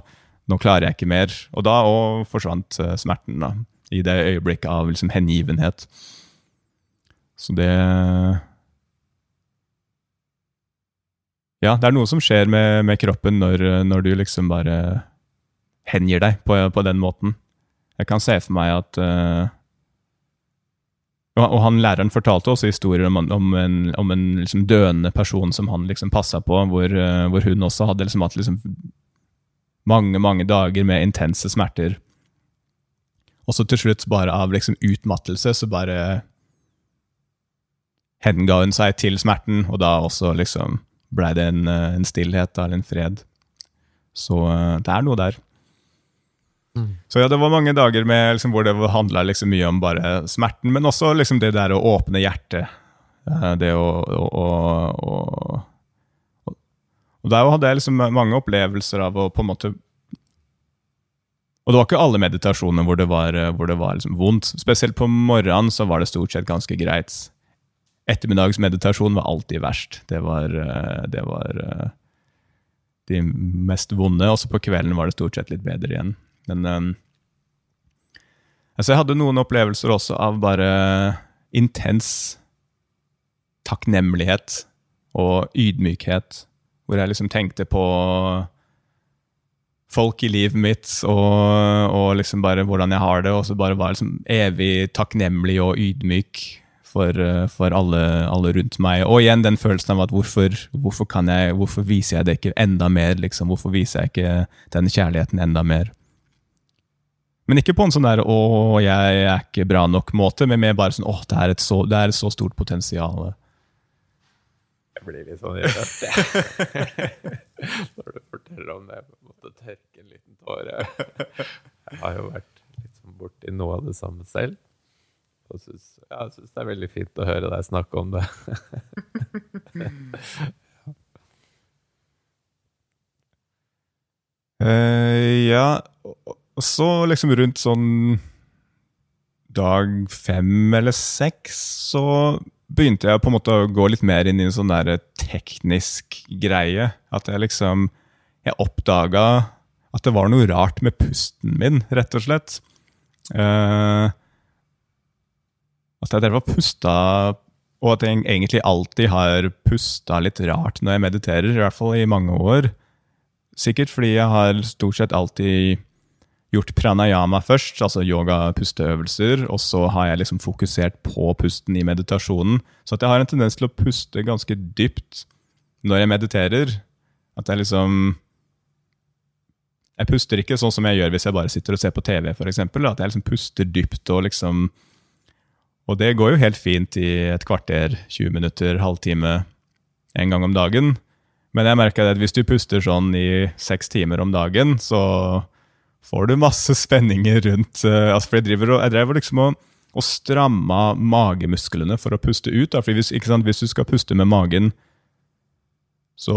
nå klarer jeg ikke mer. Og da og forsvant uh, smerten. da, I det øyeblikket av liksom hengivenhet. Så det Ja, det er noe som skjer med, med kroppen når, når, du liksom bare hengir deg på, på, den måten. Jeg kan se for meg at uh, og han læreren fortalte også historier om, om en, om en liksom døende person som han liksom passa på, hvor, uh, hvor, hun også hadde liksom hatt liksom mange, mange dager med intense smerter. Og så til slutt, bare av liksom utmattelse, så bare henga hun seg til smerten, og da også liksom blei det en, eh, en, stillhet eller en fred. Så eh, det er noe der. Så ja, det var mange dager med, liksom, hvor det handla liksom, mye om bare smerten, men også liksom, det der å åpne hjertet. Eh, det å, å, å, å Og der hadde jeg liksom mange opplevelser av å på en måte og det var ikke alle meditasjoner hvor det var, hvor det var liksom vondt. Spesielt på morgenen så var det stort sett ganske greit ettermiddagsmeditasjon var alltid verst. Det var, eh, det var eh, de mest vonde. Også på kvelden var det stort sett litt bedre igjen. Men um, altså jeg hadde noen opplevelser også av bare intens takknemlighet og ydmykhet. Hvor jeg liksom tenkte på folk i livet mitt og, og liksom bare hvordan jeg har det, og så bare var liksom evig takknemlig og ydmyk for, for alle, alle, rundt meg. Og igjen den følelsen av at hvorfor, hvorfor, jeg, hvorfor viser jeg det ikke enda mer? Liksom? Hvorfor viser jeg ikke den kjærligheten enda mer? Men ikke på en sånn der 'å, jeg er ikke bra nok'-måte, men mer bare sånn 'å, det er et så, det er et så stort potensial'. Jeg blir litt sånn irritert når du forteller om det. Jeg måtte tørke en liten tåre. Jeg har jo vært litt sånn borti noe av det samme selv. Og synes, ja, jeg syns det er veldig fint å høre deg snakke om det. uh, ja, og så liksom rundt sånn dag fem eller seks så begynte jeg på en måte å gå litt mer inn i en sånn der teknisk greie. At jeg liksom Jeg oppdaga at det var noe rart med pusten min, rett og slett. Uh, at jeg drev og pusta Og at jeg egentlig alltid har pusta litt rart når jeg mediterer, i hvert fall i mange år. Sikkert fordi jeg har stort sett alltid gjort pranayama først, altså yoga-pusteøvelser, og så har jeg liksom fokusert på pusten i meditasjonen. Så at jeg har en tendens til å puste ganske dypt når jeg mediterer. At jeg liksom Jeg puster ikke sånn som jeg gjør hvis jeg bare sitter og ser på TV, f.eks. At jeg liksom puster dypt og liksom Og det går jo helt fint i et kvarter, 20 minutter, halvtime en gang om dagen. Men jeg merker at hvis du puster sånn i seks timer om dagen, så får du masse spenninger rundt uh, altså for Jeg driver jeg drev liksom og, og stramma magemusklene for å puste ut. Da, hvis, hvis, du skal puste med magen, så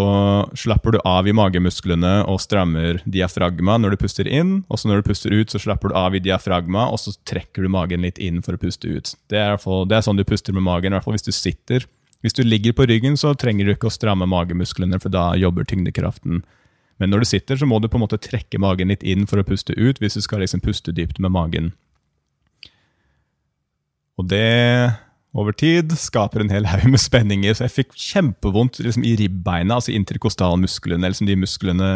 slapper du av i magemusklene og strammer diafragma når du puster inn. Og så når du puster ut, så slapper du av i diafragma, og så trekker du magen litt inn for å puste ut. Det er, fall, det er sånn du puster med magen, i hvert fall hvis du sitter. Hvis du ligger på ryggen, så trenger du ikke å stramme magemusklene, for da jobber tyngdekraften men når du sitter, så må du på en måte trekke magen litt inn for å puste ut, hvis du skal liksom puste dypt med magen. Og det, over tid, skaper en hel haug med spenninger. Så jeg fikk kjempevondt liksom, i ribbeina, altså interkostalmusklene, liksom de musklene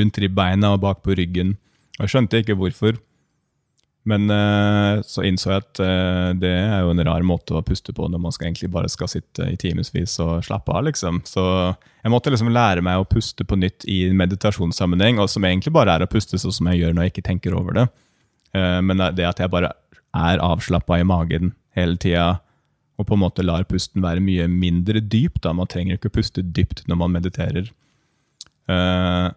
rundt ribbeina og bak på ryggen. Og jeg skjønte ikke hvorfor. Men uh, så innså jeg at uh, det er jo en rar måte å puste på når man skal egentlig bare skal sitte i timevis og slappe av. liksom. Så jeg måtte liksom lære meg å puste på nytt i meditasjonssammenheng, og som egentlig bare er å puste sånn som jeg gjør når jeg ikke tenker over det. Uh, men det at jeg bare er avslappa i magen hele tida, og på en måte lar pusten være mye mindre dyp. da, Man trenger ikke å puste dypt når man mediterer. Uh,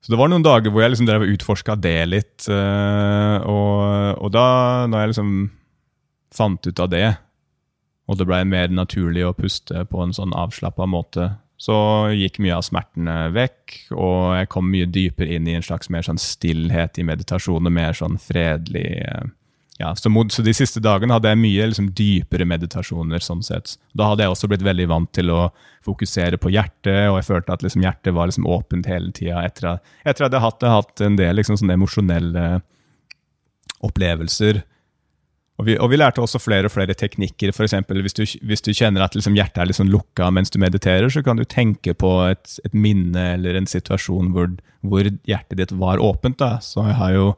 så det var noen dager hvor jeg liksom drev og utforska det litt. Eh, og, og, da, når jeg liksom fant ut av det, og det ble mer naturlig å puste på en sånn avslappa måte, så gikk mye av smertene vekk, og jeg kom mye dypere inn i en slags mer sånn stillhet i meditasjon, og mer sånn fredelig eh, ja, så, så, de siste dagene hadde jeg mye liksom, dypere meditasjoner. sånn sett. Da hadde jeg også blitt veldig vant til å fokusere på hjertet, og jeg følte at liksom, hjertet var liksom, åpent hele tida etter, at jeg hadde hatt en del liksom, emosjonelle opplevelser. Og vi, og vi, lærte også flere og flere teknikker. For eksempel, hvis, du, hvis du kjenner at liksom, hjertet er liksom lukka mens du mediterer, så kan du tenke på et, et minne eller en situasjon hvor, hvor, hjertet ditt var åpent. Da. Så jeg har jo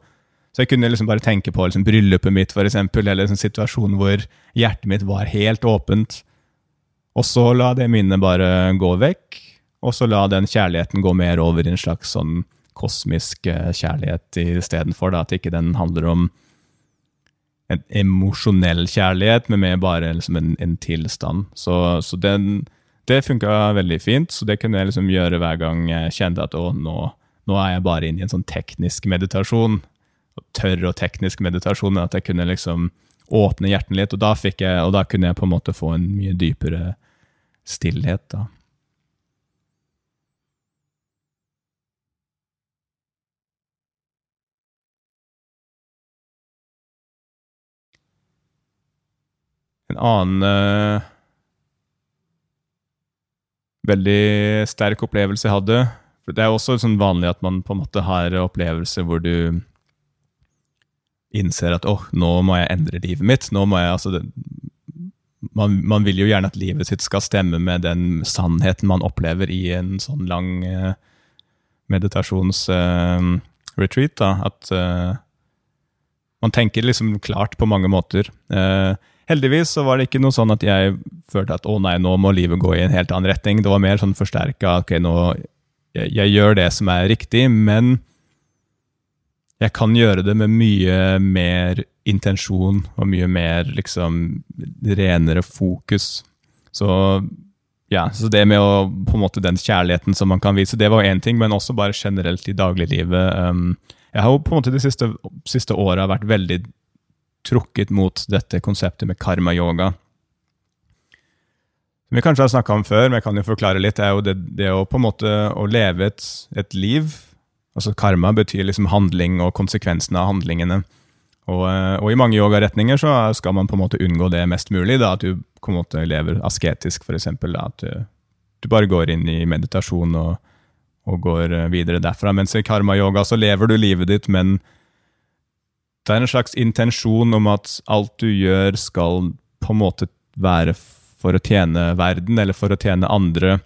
så jeg kunne liksom bare tenke på liksom bryllupet mitt, eksempel, eller en situasjon hvor hjertet mitt var helt åpent. Og så la det minnet bare gå vekk, og så la den kjærligheten gå mer over i en slags sånn kosmisk eh, kjærlighet istedenfor. At ikke den handler om en emosjonell kjærlighet, men mer bare liksom en, en, tilstand. Så, så den, det funka veldig fint, så det kunne jeg liksom gjøre hver gang jeg kjente at å, nå, nå er jeg bare inne i en sånn teknisk meditasjon tørr og teknisk meditasjon, men at jeg kunne liksom åpne hjertet litt. Og da, fikk jeg, og da kunne jeg på en måte få en mye dypere stillhet. da. En annen uh, veldig sterk opplevelse jeg hadde for Det er også sånn vanlig at man på en måte har opplevelser hvor du innser at åh, oh, nå må jeg endre livet mitt. Nå må jeg, altså, det, man, man, vil jo gjerne at livet sitt skal stemme med den sannheten man opplever i en sånn lang eh, meditasjonsretreat. Eh, at eh, man tenker liksom klart på mange måter. heldigvis så var det ikke noe sånn at jeg følte at å nei, nå må livet gå i en helt annen retning. Det var mer sånn forsterka ok, nå jeg, jeg gjør det som er riktig, men jeg kan gjøre det med mye mer intensjon og mye mer liksom renere fokus. Så ja, så det med å på en måte den kjærligheten som man kan vise, det var én ting, men også bare generelt i dagliglivet. Um, jeg har jo på en måte de siste, siste åra vært veldig trukket mot dette konseptet med karma-yoga. Som vi kanskje har snakka om før, men jeg kan jo forklare litt, det er jo det, det å på en måte å leve et, et liv Altså Karma betyr liksom handling og konsekvensene av handlingene. Og, eh, og, i mange yogaretninger så skal man på en måte unngå det mest mulig. Da, at du på en måte lever asketisk, f.eks. At du, du, bare går inn i meditasjon og, og, går eh, videre derfra. Mens i karma-yoga så lever du livet ditt, men det er en slags intensjon om at alt du gjør, skal på en måte være for å tjene verden, eller for å tjene andre.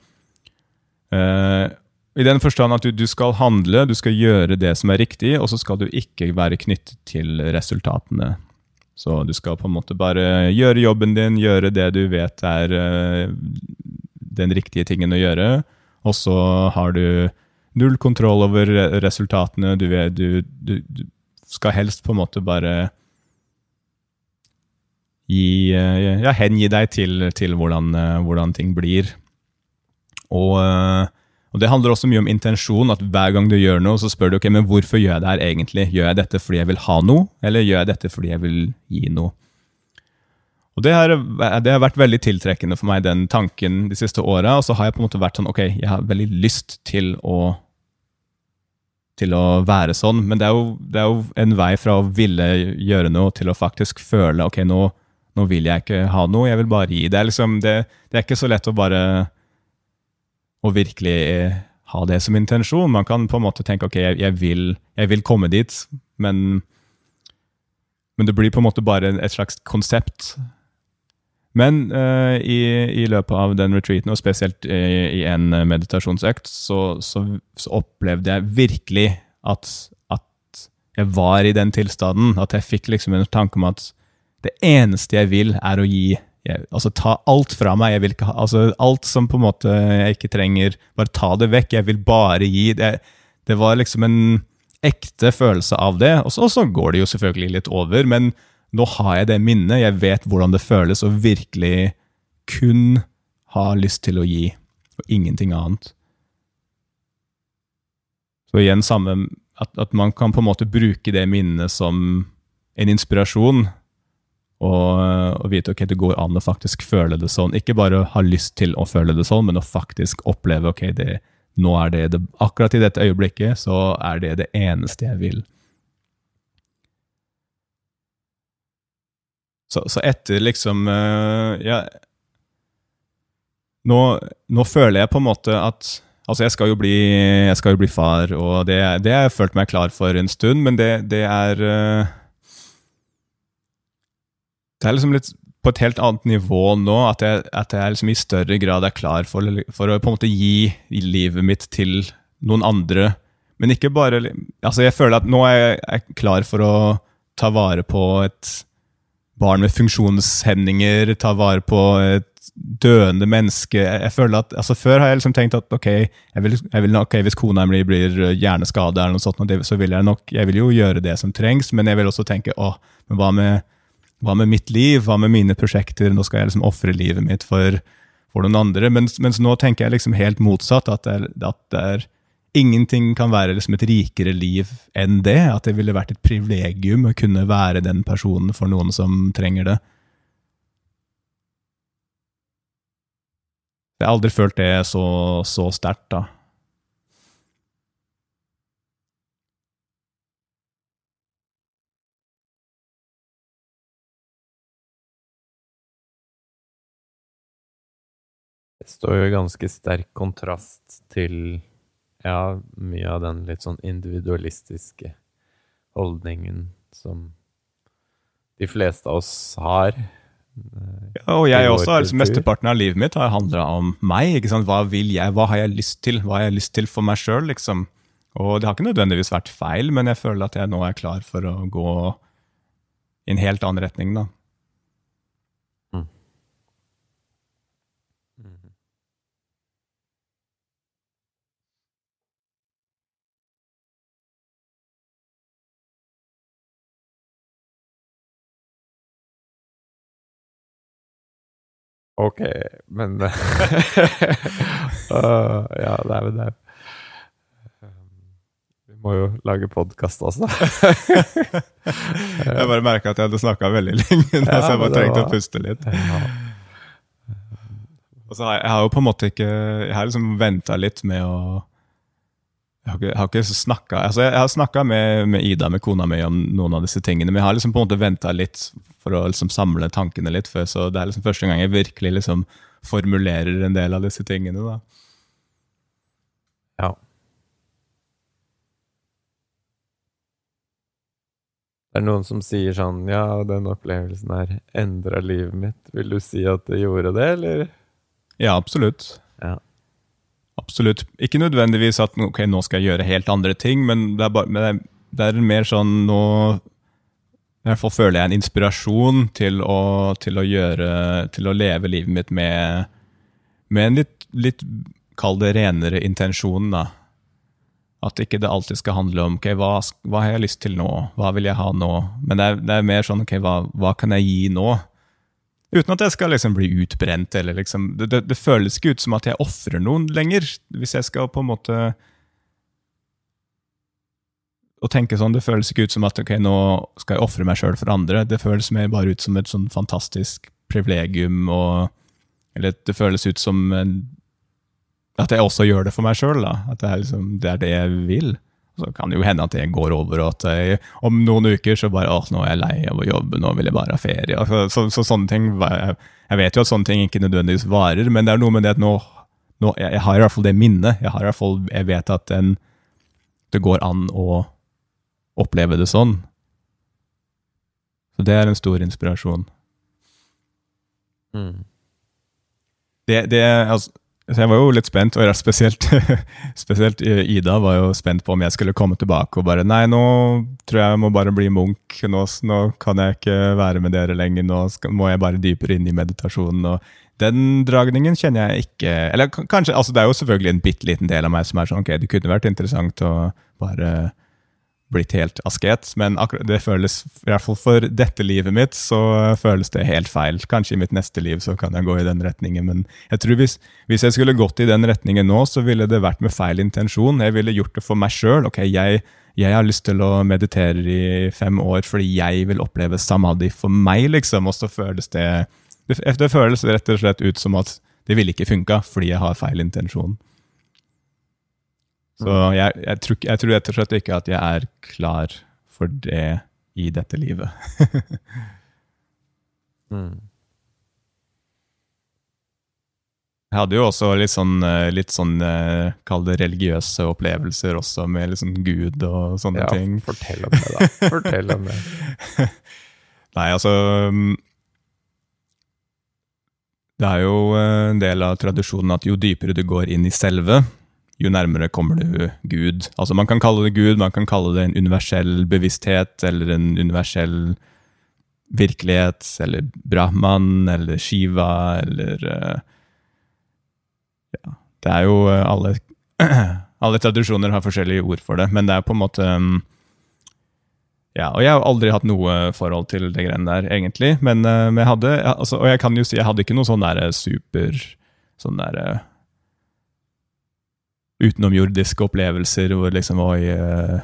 Uh, i den forstand at du, du, skal handle, du skal gjøre det som er riktig, og så skal du ikke være knyttet til resultatene. Så du skal på en måte bare gjøre jobben din, gjøre det du vet er uh, den riktige tingen å gjøre, og så har du null kontroll over resultatene. Du, du, du, du skal helst på en måte bare gi, uh, ja, hengi deg til, til hvordan, uh, hvordan, ting blir. Og og Det handler også mye om intensjon. at Hver gang du gjør noe, så spør du ok, men hvorfor gjør jeg det her egentlig. Gjør jeg dette fordi jeg vil ha noe, eller gjør jeg dette fordi jeg vil gi noe? Og Det har, det har vært veldig tiltrekkende for meg, den tanken de siste åra. Og så har jeg på en måte vært sånn ok, jeg har veldig lyst til å til å være sånn, men det er, jo, det er jo en vei fra å ville gjøre noe til å faktisk føle ok, nå, nå vil jeg ikke ha noe, jeg vil bare gi. Det er, liksom, det, det er ikke så lett å bare å virkelig eh, ha det som intensjon. Man kan på en måte tenke ok, jeg, jeg, vil, jeg vil, komme dit, men, men, det blir på en måte bare et slags konsept. Men uh, i, i, løpet av den retreaten, og spesielt i, i en meditasjonsøkt, så, så, så, opplevde jeg virkelig at, at jeg var i den tilstanden. At jeg fikk liksom en tanke om at det eneste jeg vil, er å gi jeg, altså ta alt fra meg. Ha, altså Alt som på en måte jeg ikke trenger, bare ta det vekk. Jeg vil bare gi. Det, det var liksom en ekte følelse av det. Og så, går det jo selvfølgelig litt over, men nå har jeg det minnet. Jeg vet hvordan det føles å virkelig kun ha lyst til å gi, og ingenting annet. Så igjen samme at, at man kan på en måte bruke det minnet som en inspirasjon og, og, vite ok, det går an å faktisk føle det sånn. Ikke bare ha lyst til å føle det sånn, men å faktisk oppleve ok, det, nå er det, det Akkurat i dette øyeblikket så er det det eneste jeg vil. Så, så etter liksom uh, Ja nå, nå, føler jeg på en måte at Altså, jeg skal jo bli, skal jo bli far, og det, det har jeg følt meg klar for en stund, men det, det er uh, det er liksom litt på et helt annet nivå nå, at jeg, at jeg liksom i større grad er klar for, for, å på en måte gi livet mitt til noen andre. Men ikke bare Altså, jeg føler at nå er jeg, klar for å ta vare på et barn med funksjonshemninger, ta vare på et døende menneske. Jeg føler at, altså Før har jeg liksom tenkt at ok, vil, vil okay hvis kona mi blir hjerneskada, eller noe sånt, så vil jeg nok jeg vil jo gjøre det som trengs, men jeg vil også tenke å, men hva med hva med mitt liv? Hva med mine prosjekter? Nå skal jeg liksom ofre livet mitt for, for, noen andre. Mens, mens, nå tenker jeg liksom helt motsatt. At, det er, at det er, ingenting kan være liksom et rikere liv enn det. At det ville vært et privilegium å kunne være den personen for noen som trenger det. Jeg har aldri følt det så, så sterkt, da. Står jo i ganske sterk kontrast til ja, mye av den litt sånn individualistiske holdningen som de fleste av oss har. eh, Ja, og jeg også, altså. Mesteparten av livet mitt har handla om meg. ikke sant? Hva vil jeg, hva har jeg lyst til? Hva har jeg lyst til for meg sjøl? Liksom. Og det har ikke nødvendigvis vært feil, men jeg føler at jeg nå er klar for å gå i en helt annen retning. da. Ok, men uh, Ja, det er vel det. Vi må jo lage podkast også. Jeg bare merka at jeg hadde snakka veldig lenge, da, Ja, så jeg bare trengte var- å puste litt. ja. Og så har jeg, jeg har jo på en måte ikke Jeg har liksom venta litt med å Jeg har ikke, jeg har ikke snakka altså jeg, jeg har snakka med, med Ida, med kona mi, om noen av disse tingene, men jeg har liksom på en måte venta litt for å liksom samle tankene litt før, så det er liksom første gang jeg virkelig liksom formulerer en del av disse tingene. da. ja. Det er noen som sier sånn Ja, den opplevelsen her endra livet mitt. Vil du si at det gjorde det, eller? Ja, absolutt. Ja. Absolutt. Ikke nødvendigvis at ok, nå skal jeg gjøre helt andre ting, men det er, bare, det er, det er mer sånn nå I hvert fall føler jeg en inspirasjon til å, til å gjøre Til å leve livet mitt med, med en litt, litt Kall det renere intensjon, da. At ikke det alltid skal handle om ok, hva, hva har jeg lyst til nå, hva vil jeg ha nå? Men det er, det er mer sånn ok, hva, hva kan jeg gi nå? Uten at jeg skal liksom bli utbrent. eller liksom, Det, det, det føles ikke ut som at jeg ofrer noen lenger. Hvis jeg skal på en måte å tenke sånn, Det føles ikke ut som at ok, nå skal jeg ofre meg sjøl for andre. Det føles mer bare ut som et sånn fantastisk privilegium. og Eller det føles ut som en, at jeg også gjør det for meg sjøl. At det er, liksom, det er det jeg vil. Så kan det jo hende at det går over, og at jeg, om noen uker så bare åh, nå er jeg lei av å jobbe, nå vil jeg bare ha ferie. Så, så, så, sånne ting, jeg, vet jo at sånne ting ikke nødvendigvis varer, men det er noe med det at nå, nå jeg, jeg har i hvert fall det minnet. Jeg, har i hvert fall, jeg vet at den, det går an å oppleve det sånn. Så det er en stor inspirasjon. Mm. Det, det, altså, så jeg var jo litt spent, og spesielt, spesielt Ida var jo spent på om jeg skulle komme tilbake og bare Nei, nå tror jeg jeg må bare bli munk. Nå, nå kan jeg ikke være med dere lenger. Nå skal, må jeg bare dypere inn i meditasjonen. og Den dragningen kjenner jeg ikke Eller kanskje, altså Det er jo selvfølgelig en bitte liten del av meg som er sånn Ok, det kunne vært interessant å bare blitt helt asket, men det føles, i hvert fall for dette livet mitt, så føles det helt feil. Kanskje i mitt neste liv så kan jeg gå i den retningen, men jeg tror hvis, hvis jeg skulle gått i den retningen nå, så ville det vært med feil intensjon. Jeg ville gjort det for meg sjøl. Ok, jeg, jeg har lyst til å meditere i fem år fordi jeg vil oppleve samadhi for meg, liksom, og så føles det det, det føles rett og slett ut som at det ville ikke funka fordi jeg har feil intensjon. Så jeg, jeg, tror, jeg tror rett og slett ikke at jeg er klar for det i dette livet. Mm. Jeg hadde jo også litt sånn, eh, litt sånn eh, kall det religiøse opplevelser også, med sånn Gud og sånne Ja, ting. fortell om det, da. Fortell om det. Nei, altså mm, Det er jo eh, en del av tradisjonen at jo dypere du går inn i selve, jo nærmere kommer du Gud. Altså Man kan kalle det Gud, man kan kalle det en universell bevissthet, eller en universell virkelighet, eller Brahman, eller Shiva, eller eh, Ja, det er jo eh, alle Alle tradisjoner har forskjellige ord for det, men det er på en måte mm, ja, og jeg har aldri hatt noe forhold til det greiene der, egentlig. Men, eh, men jeg hadde, altså, og jeg kan jo si, jeg hadde ikke noe sånn der super sånn der utenomjordiske opplevelser hvor liksom Oi, uh,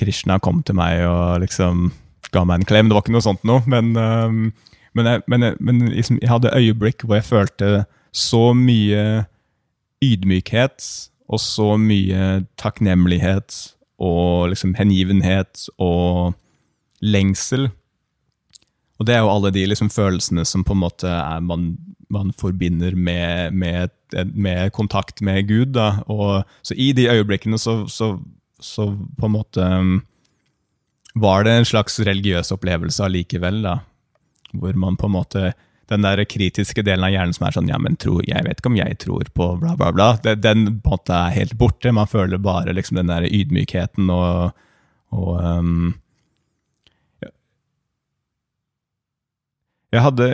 Krishna kom til meg og liksom ga meg en klem. Det var ikke noe sånt noe. Men, eh, men, jeg, men, jeg- men liksom, jeg hadde øyeblikk hvor jeg følte så mye ydmykhet og så mye takknemlighet og liksom hengivenhet og lengsel. Og det er jo alle de liksom følelsene som på en måte man, man forbinder med, med, med kontakt med Gud. Da. Og, så i de øyeblikkene så, så, så på en måte um, var det en slags religiøs opplevelse allikevel. da. hvor man på en måte Den der kritiske delen av hjernen som er sånn Ja, men tro, jeg vet ikke om jeg tror på bla, bla, bla. Den, den på en måte er helt borte. Man føler bare liksom den der ydmykheten og, og um, Jeg hadde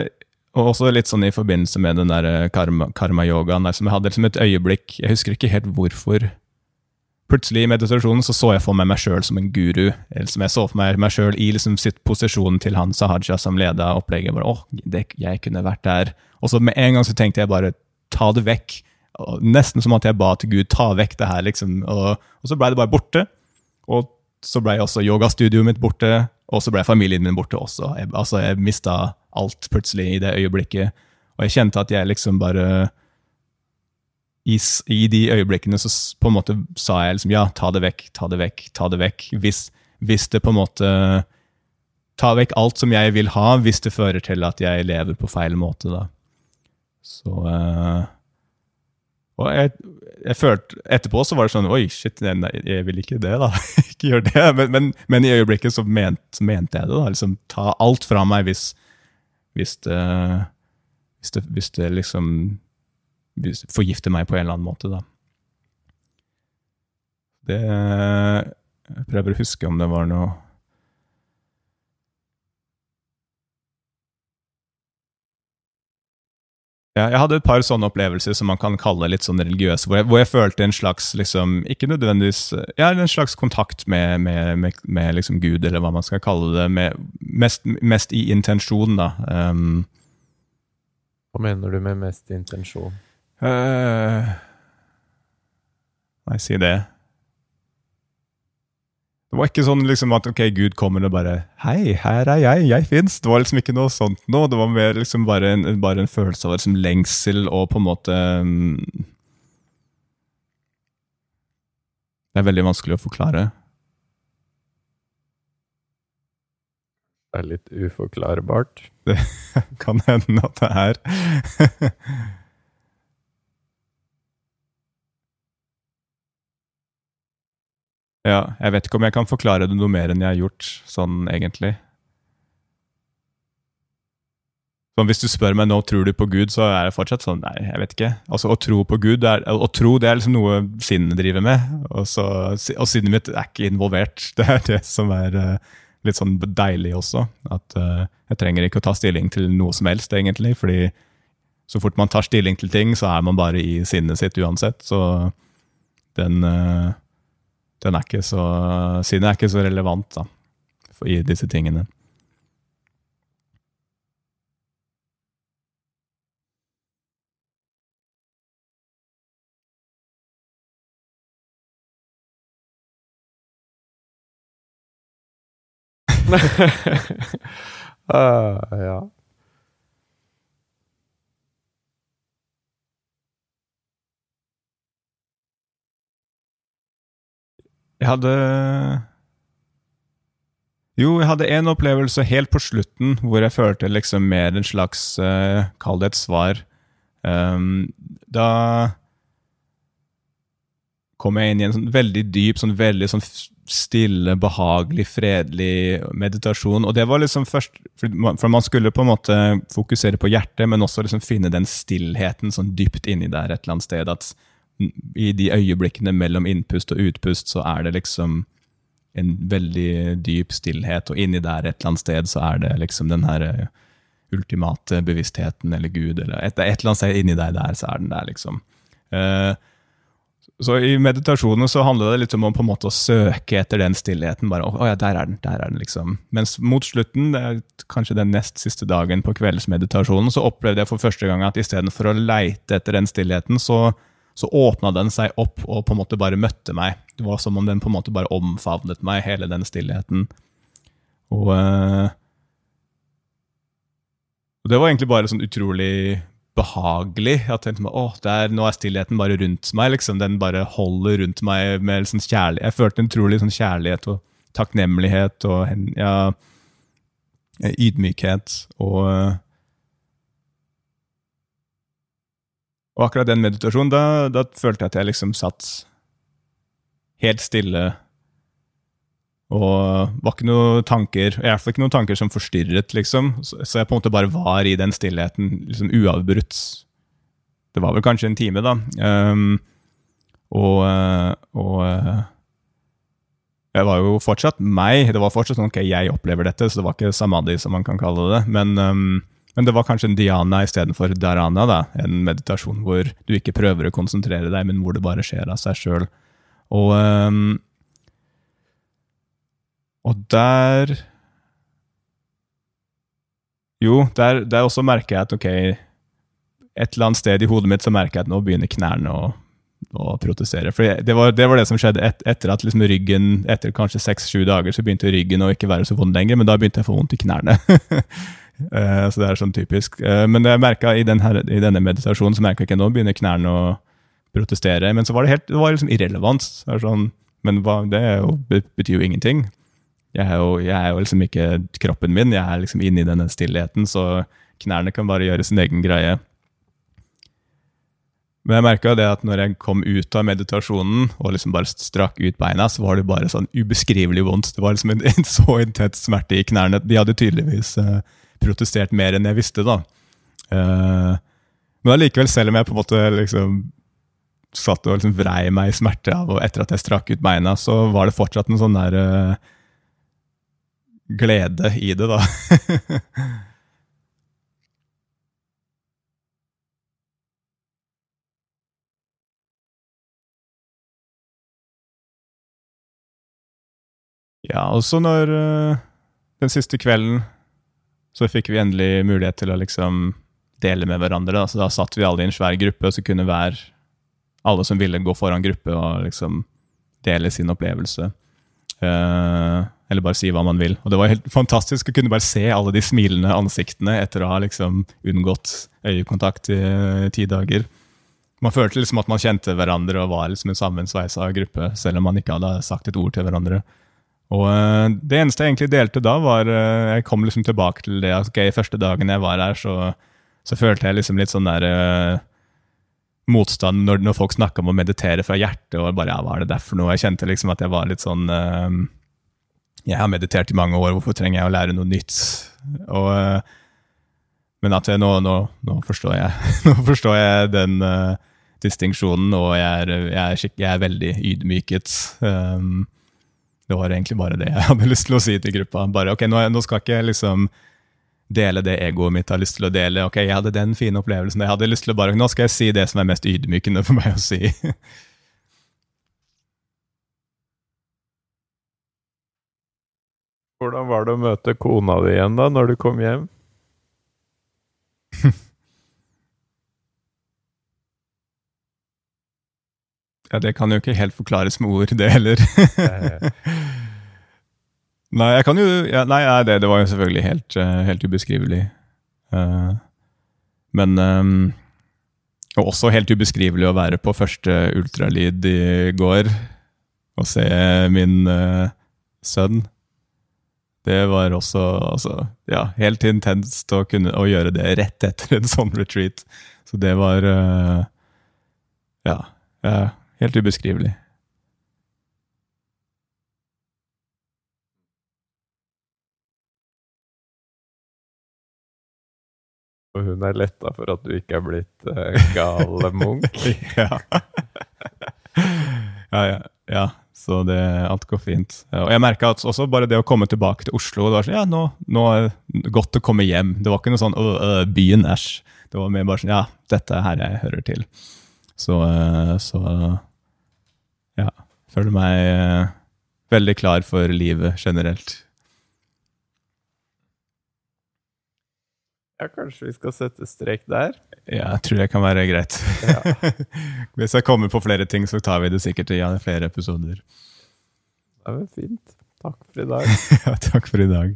og også litt sånn i forbindelse med den der karma-yogaen. Karma jeg hadde liksom et øyeblikk Jeg husker ikke helt hvorfor plutselig i meditasjonen så så jeg for meg meg sjøl som en guru. eller som Jeg så for meg meg sjøl i liksom sitt posisjonen til han Sahaja som leda opplegget. bare, åh, det, jeg kunne vært der. Og så med en gang så tenkte jeg bare ta det vekk. Og nesten som at jeg ba til Gud ta vekk det her. liksom. Og, og så blei det bare borte. Og så blei også yogastudioet mitt borte. Og så blei familien min borte også. Jeg, altså, jeg mista alt plutselig i det øyeblikket. Og jeg kjente at jeg liksom bare i, i, de øyeblikkene så på en måte sa jeg liksom ja, ta det vekk, ta det vekk, ta det vekk. Hvis, hvis det på en måte Ta vekk alt som jeg vil ha, hvis det fører til at jeg lever på feil måte, da. Så uh, Og jeg, jeg følte Etterpå så var det sånn Oi, shit, jeg, jeg vil ikke det, da. ikke gjør det. Men, men, men, i øyeblikket så, ment, mente jeg det, da. Liksom ta alt fra meg hvis, hvis det, hvis det, hvis det liksom forgifter meg på en eller annen måte, da. Det Jeg prøver å huske om det var noe Ja, jeg hadde et par sånne opplevelser som man kan kalle litt sånn religiøse, hvor jeg, hvor jeg følte en slags liksom, Ikke nødvendigvis ja, en slags kontakt med, med, med, med liksom Gud, eller hva man skal kalle det. mest, mest, i intensjon, da. Um, hva mener du med mest intensjon? Uh, nei, si det. Det var ikke sånn liksom at ok, Gud kommer og bare 'Hei, her er jeg, jeg fins'. Det var liksom ikke noe sånt nå. Det var mer liksom bare en, bare en følelse av liksom lengsel og på en måte um, Det er veldig vanskelig å forklare. Det er litt uforklarbart. Det kan hende at det er. Ja, jeg vet ikke om jeg kan forklare det noe mer enn jeg har gjort, sånn egentlig. Sånn, hvis du spør meg nå tror du på Gud, så er det fortsatt sånn nei, jeg vet ikke. Altså, Å tro på Gud, er, å tro det er liksom noe sinnet driver med. Og, så, og sinnet mitt er ikke involvert. Det er det som er uh, litt sånn deilig også. At uh, jeg trenger ikke å ta stilling til noe som helst, egentlig. fordi så fort man tar stilling til ting, så er man bare i sinnet sitt uansett. Så den uh, den er ikke så Sinnet er ikke så relevant da, i disse tingene. uh, ja. Jeg hadde Jo, jeg hadde en opplevelse helt på slutten hvor jeg følte liksom mer en slags uh, Kall det et svar. Um, da kom jeg inn i en sånn veldig dyp, sånn veldig sånn stille, behagelig, fredelig meditasjon. Og det var liksom først For man skulle på en måte fokusere på hjertet, men også liksom finne den stillheten sånn dypt inni der et eller annet sted. At i de øyeblikkene mellom innpust og utpust, så er det liksom en veldig dyp stillhet, og inni der et eller annet sted så er det liksom den her eh, ultimate bevisstheten eller Gud, eller et, et eller annet sted inni deg der, så er den der, liksom. Uh, så i meditasjonen så handler det litt om å på en måte å søke etter den stillheten. bare, å ja, der er den, der er den, liksom. Mens mot slutten, kanskje den nest siste dagen på kveldsmeditasjonen, så opplevde jeg for første gang at istedenfor å leite etter den stillheten, så så åpna den seg opp og på en måte bare møtte meg. Det var som om den på en måte bare omfavnet meg, hele den stillheten. Og, uh, og det var egentlig bare sånn utrolig behagelig. Jeg tenkte meg, åh, der, Nå er stillheten bare rundt meg. liksom, Den bare holder rundt meg med sånn kjærlighet. Jeg følte en utrolig sånn kjærlighet og takknemlighet og ja, ydmykhet. Og uh, Og akkurat den meditasjonen, da, da, følte jeg at jeg liksom satt helt stille Og var ikke noen tanker, i hvert fall ikke noen tanker som forstyrret, liksom. Så, jeg på en måte bare var i den stillheten, liksom uavbrutt. Det var vel kanskje en time, da. Um, og, eh, og eh, jeg var jo fortsatt meg. Det var fortsatt sånn ok, jeg opplever dette, så det var ikke samadhi, som man kan kalle det. Men, um, men det var kanskje en diana istedenfor dharana. da, En meditasjon hvor du ikke prøver å konsentrere deg, men hvor det bare skjer av seg sjøl. Og um, og der Jo, der, der også merker jeg at ok, et eller annet sted i hodet mitt så merker jeg at nå begynner knærne å, å protestere. For det var, det var, det som skjedde et, etter at liksom ryggen, etter kanskje seks-sju dager, så begynte ryggen å ikke være så vond lenger, men da begynte jeg å få vondt i knærne. uh, så det er sånn typisk. Uh, men jeg jeg i, i, denne meditasjonen så merka jeg ikke nå begynner knærne å protestere. Men så var det helt, det var liksom irrelevant. Det sånn, men hva, det jo, betyr jo ingenting. Jeg er, jo, jeg er jo liksom ikke kroppen min, jeg er liksom inne i denne stillheten, så knærne kan bare gjøre sin egen greie. Men jeg merka det at når jeg kom ut av meditasjonen og liksom bare strakk ut beina, så var det bare sånn ubeskrivelig vondt. Det var liksom en, en så intens smerte i knærne. De hadde tydeligvis uh, protestert mer enn jeg visste, da. Uh, men allikevel, selv om jeg på en måte liksom satt og liksom vrei meg i smerte av, og etter at jeg strakk ut beina, så var det fortsatt en sånn der uh, glede i det, da. ja, også når uh, Den siste kvelden så fikk vi endelig mulighet til å liksom dele med hverandre. Da. Så da satt vi alle i en svær gruppe, og så kunne hver alle som ville gå foran gruppe og liksom dele sin opplevelse. Uh, eller bare si hva man vil. Og Det var helt fantastisk å kunne bare se alle de smilende ansiktene etter å ha liksom unngått øyekontakt i ti dager. Man følte liksom at man kjente hverandre og var liksom en sammensveisa gruppe, selv om man ikke hadde sagt et ord til hverandre. Og uh, Det eneste jeg egentlig delte da, var uh, Jeg kom liksom tilbake til det at okay, første dagen jeg var her, så, så følte jeg liksom litt sånn der uh, motstand når, når folk snakka om å meditere fra hjertet, og bare ja, hva er det der for noe? Jeg kjente liksom at jeg var litt sånn jeg har meditert i mange år, hvorfor trenger jeg å lære noe nytt? Og, eh, men at jeg, nå, nå, nå, forstår jeg, nå forstår jeg den distinksjonen, og jeg er, jeg, er, jeg er, veldig ydmyket. Um, det var egentlig bare det jeg hadde lyst til å si til gruppa. Bare, ok, nå, nå skal ikke liksom dele det egoet mitt har lyst til å dele. Ok, jeg hadde den fine opplevelsen. Jeg hadde lyst til å bare, Nå skal jeg si det som er mest ydmykende for meg å si. Hvordan var det å møte kona di igjen da, når du kom hjem? ja, det kan jo ikke helt forklares med ord, det heller. nei, jeg kan jo ja, Nei, det, det, var jo selvfølgelig helt, uh, helt ubeskrivelig. Uh, men um, Og også helt ubeskrivelig å være på første ultralyd i går og se min uh, sønn det var også altså, ja, helt intenst å kunne å gjøre det rett etter en sånn retreat. Så det var uh, ja, ja, helt ubeskrivelig. Og hun er letta for at du ikke er blitt uh, gal munk? ja. ja, ja, ja. Så det, alt går fint. Og jeg merka også bare det å komme tilbake til Oslo det var sånn, ja, nå, nå er det godt å komme hjem. Det var ikke noe sånn øh, øh, byen, æsj. Det var mer bare sånn ja, dette er her jeg hører til. Så, øh, så ja. Føler meg øh, veldig klar for livet generelt. Ja, kanskje vi skal sette strek der? Ja, jeg tror det kan være greit. Ja. Hvis jeg kommer på flere ting, så tar vi det sikkert i ja, flere episoder. Det er vel Fint. Takk for i dag. ja, takk for i dag.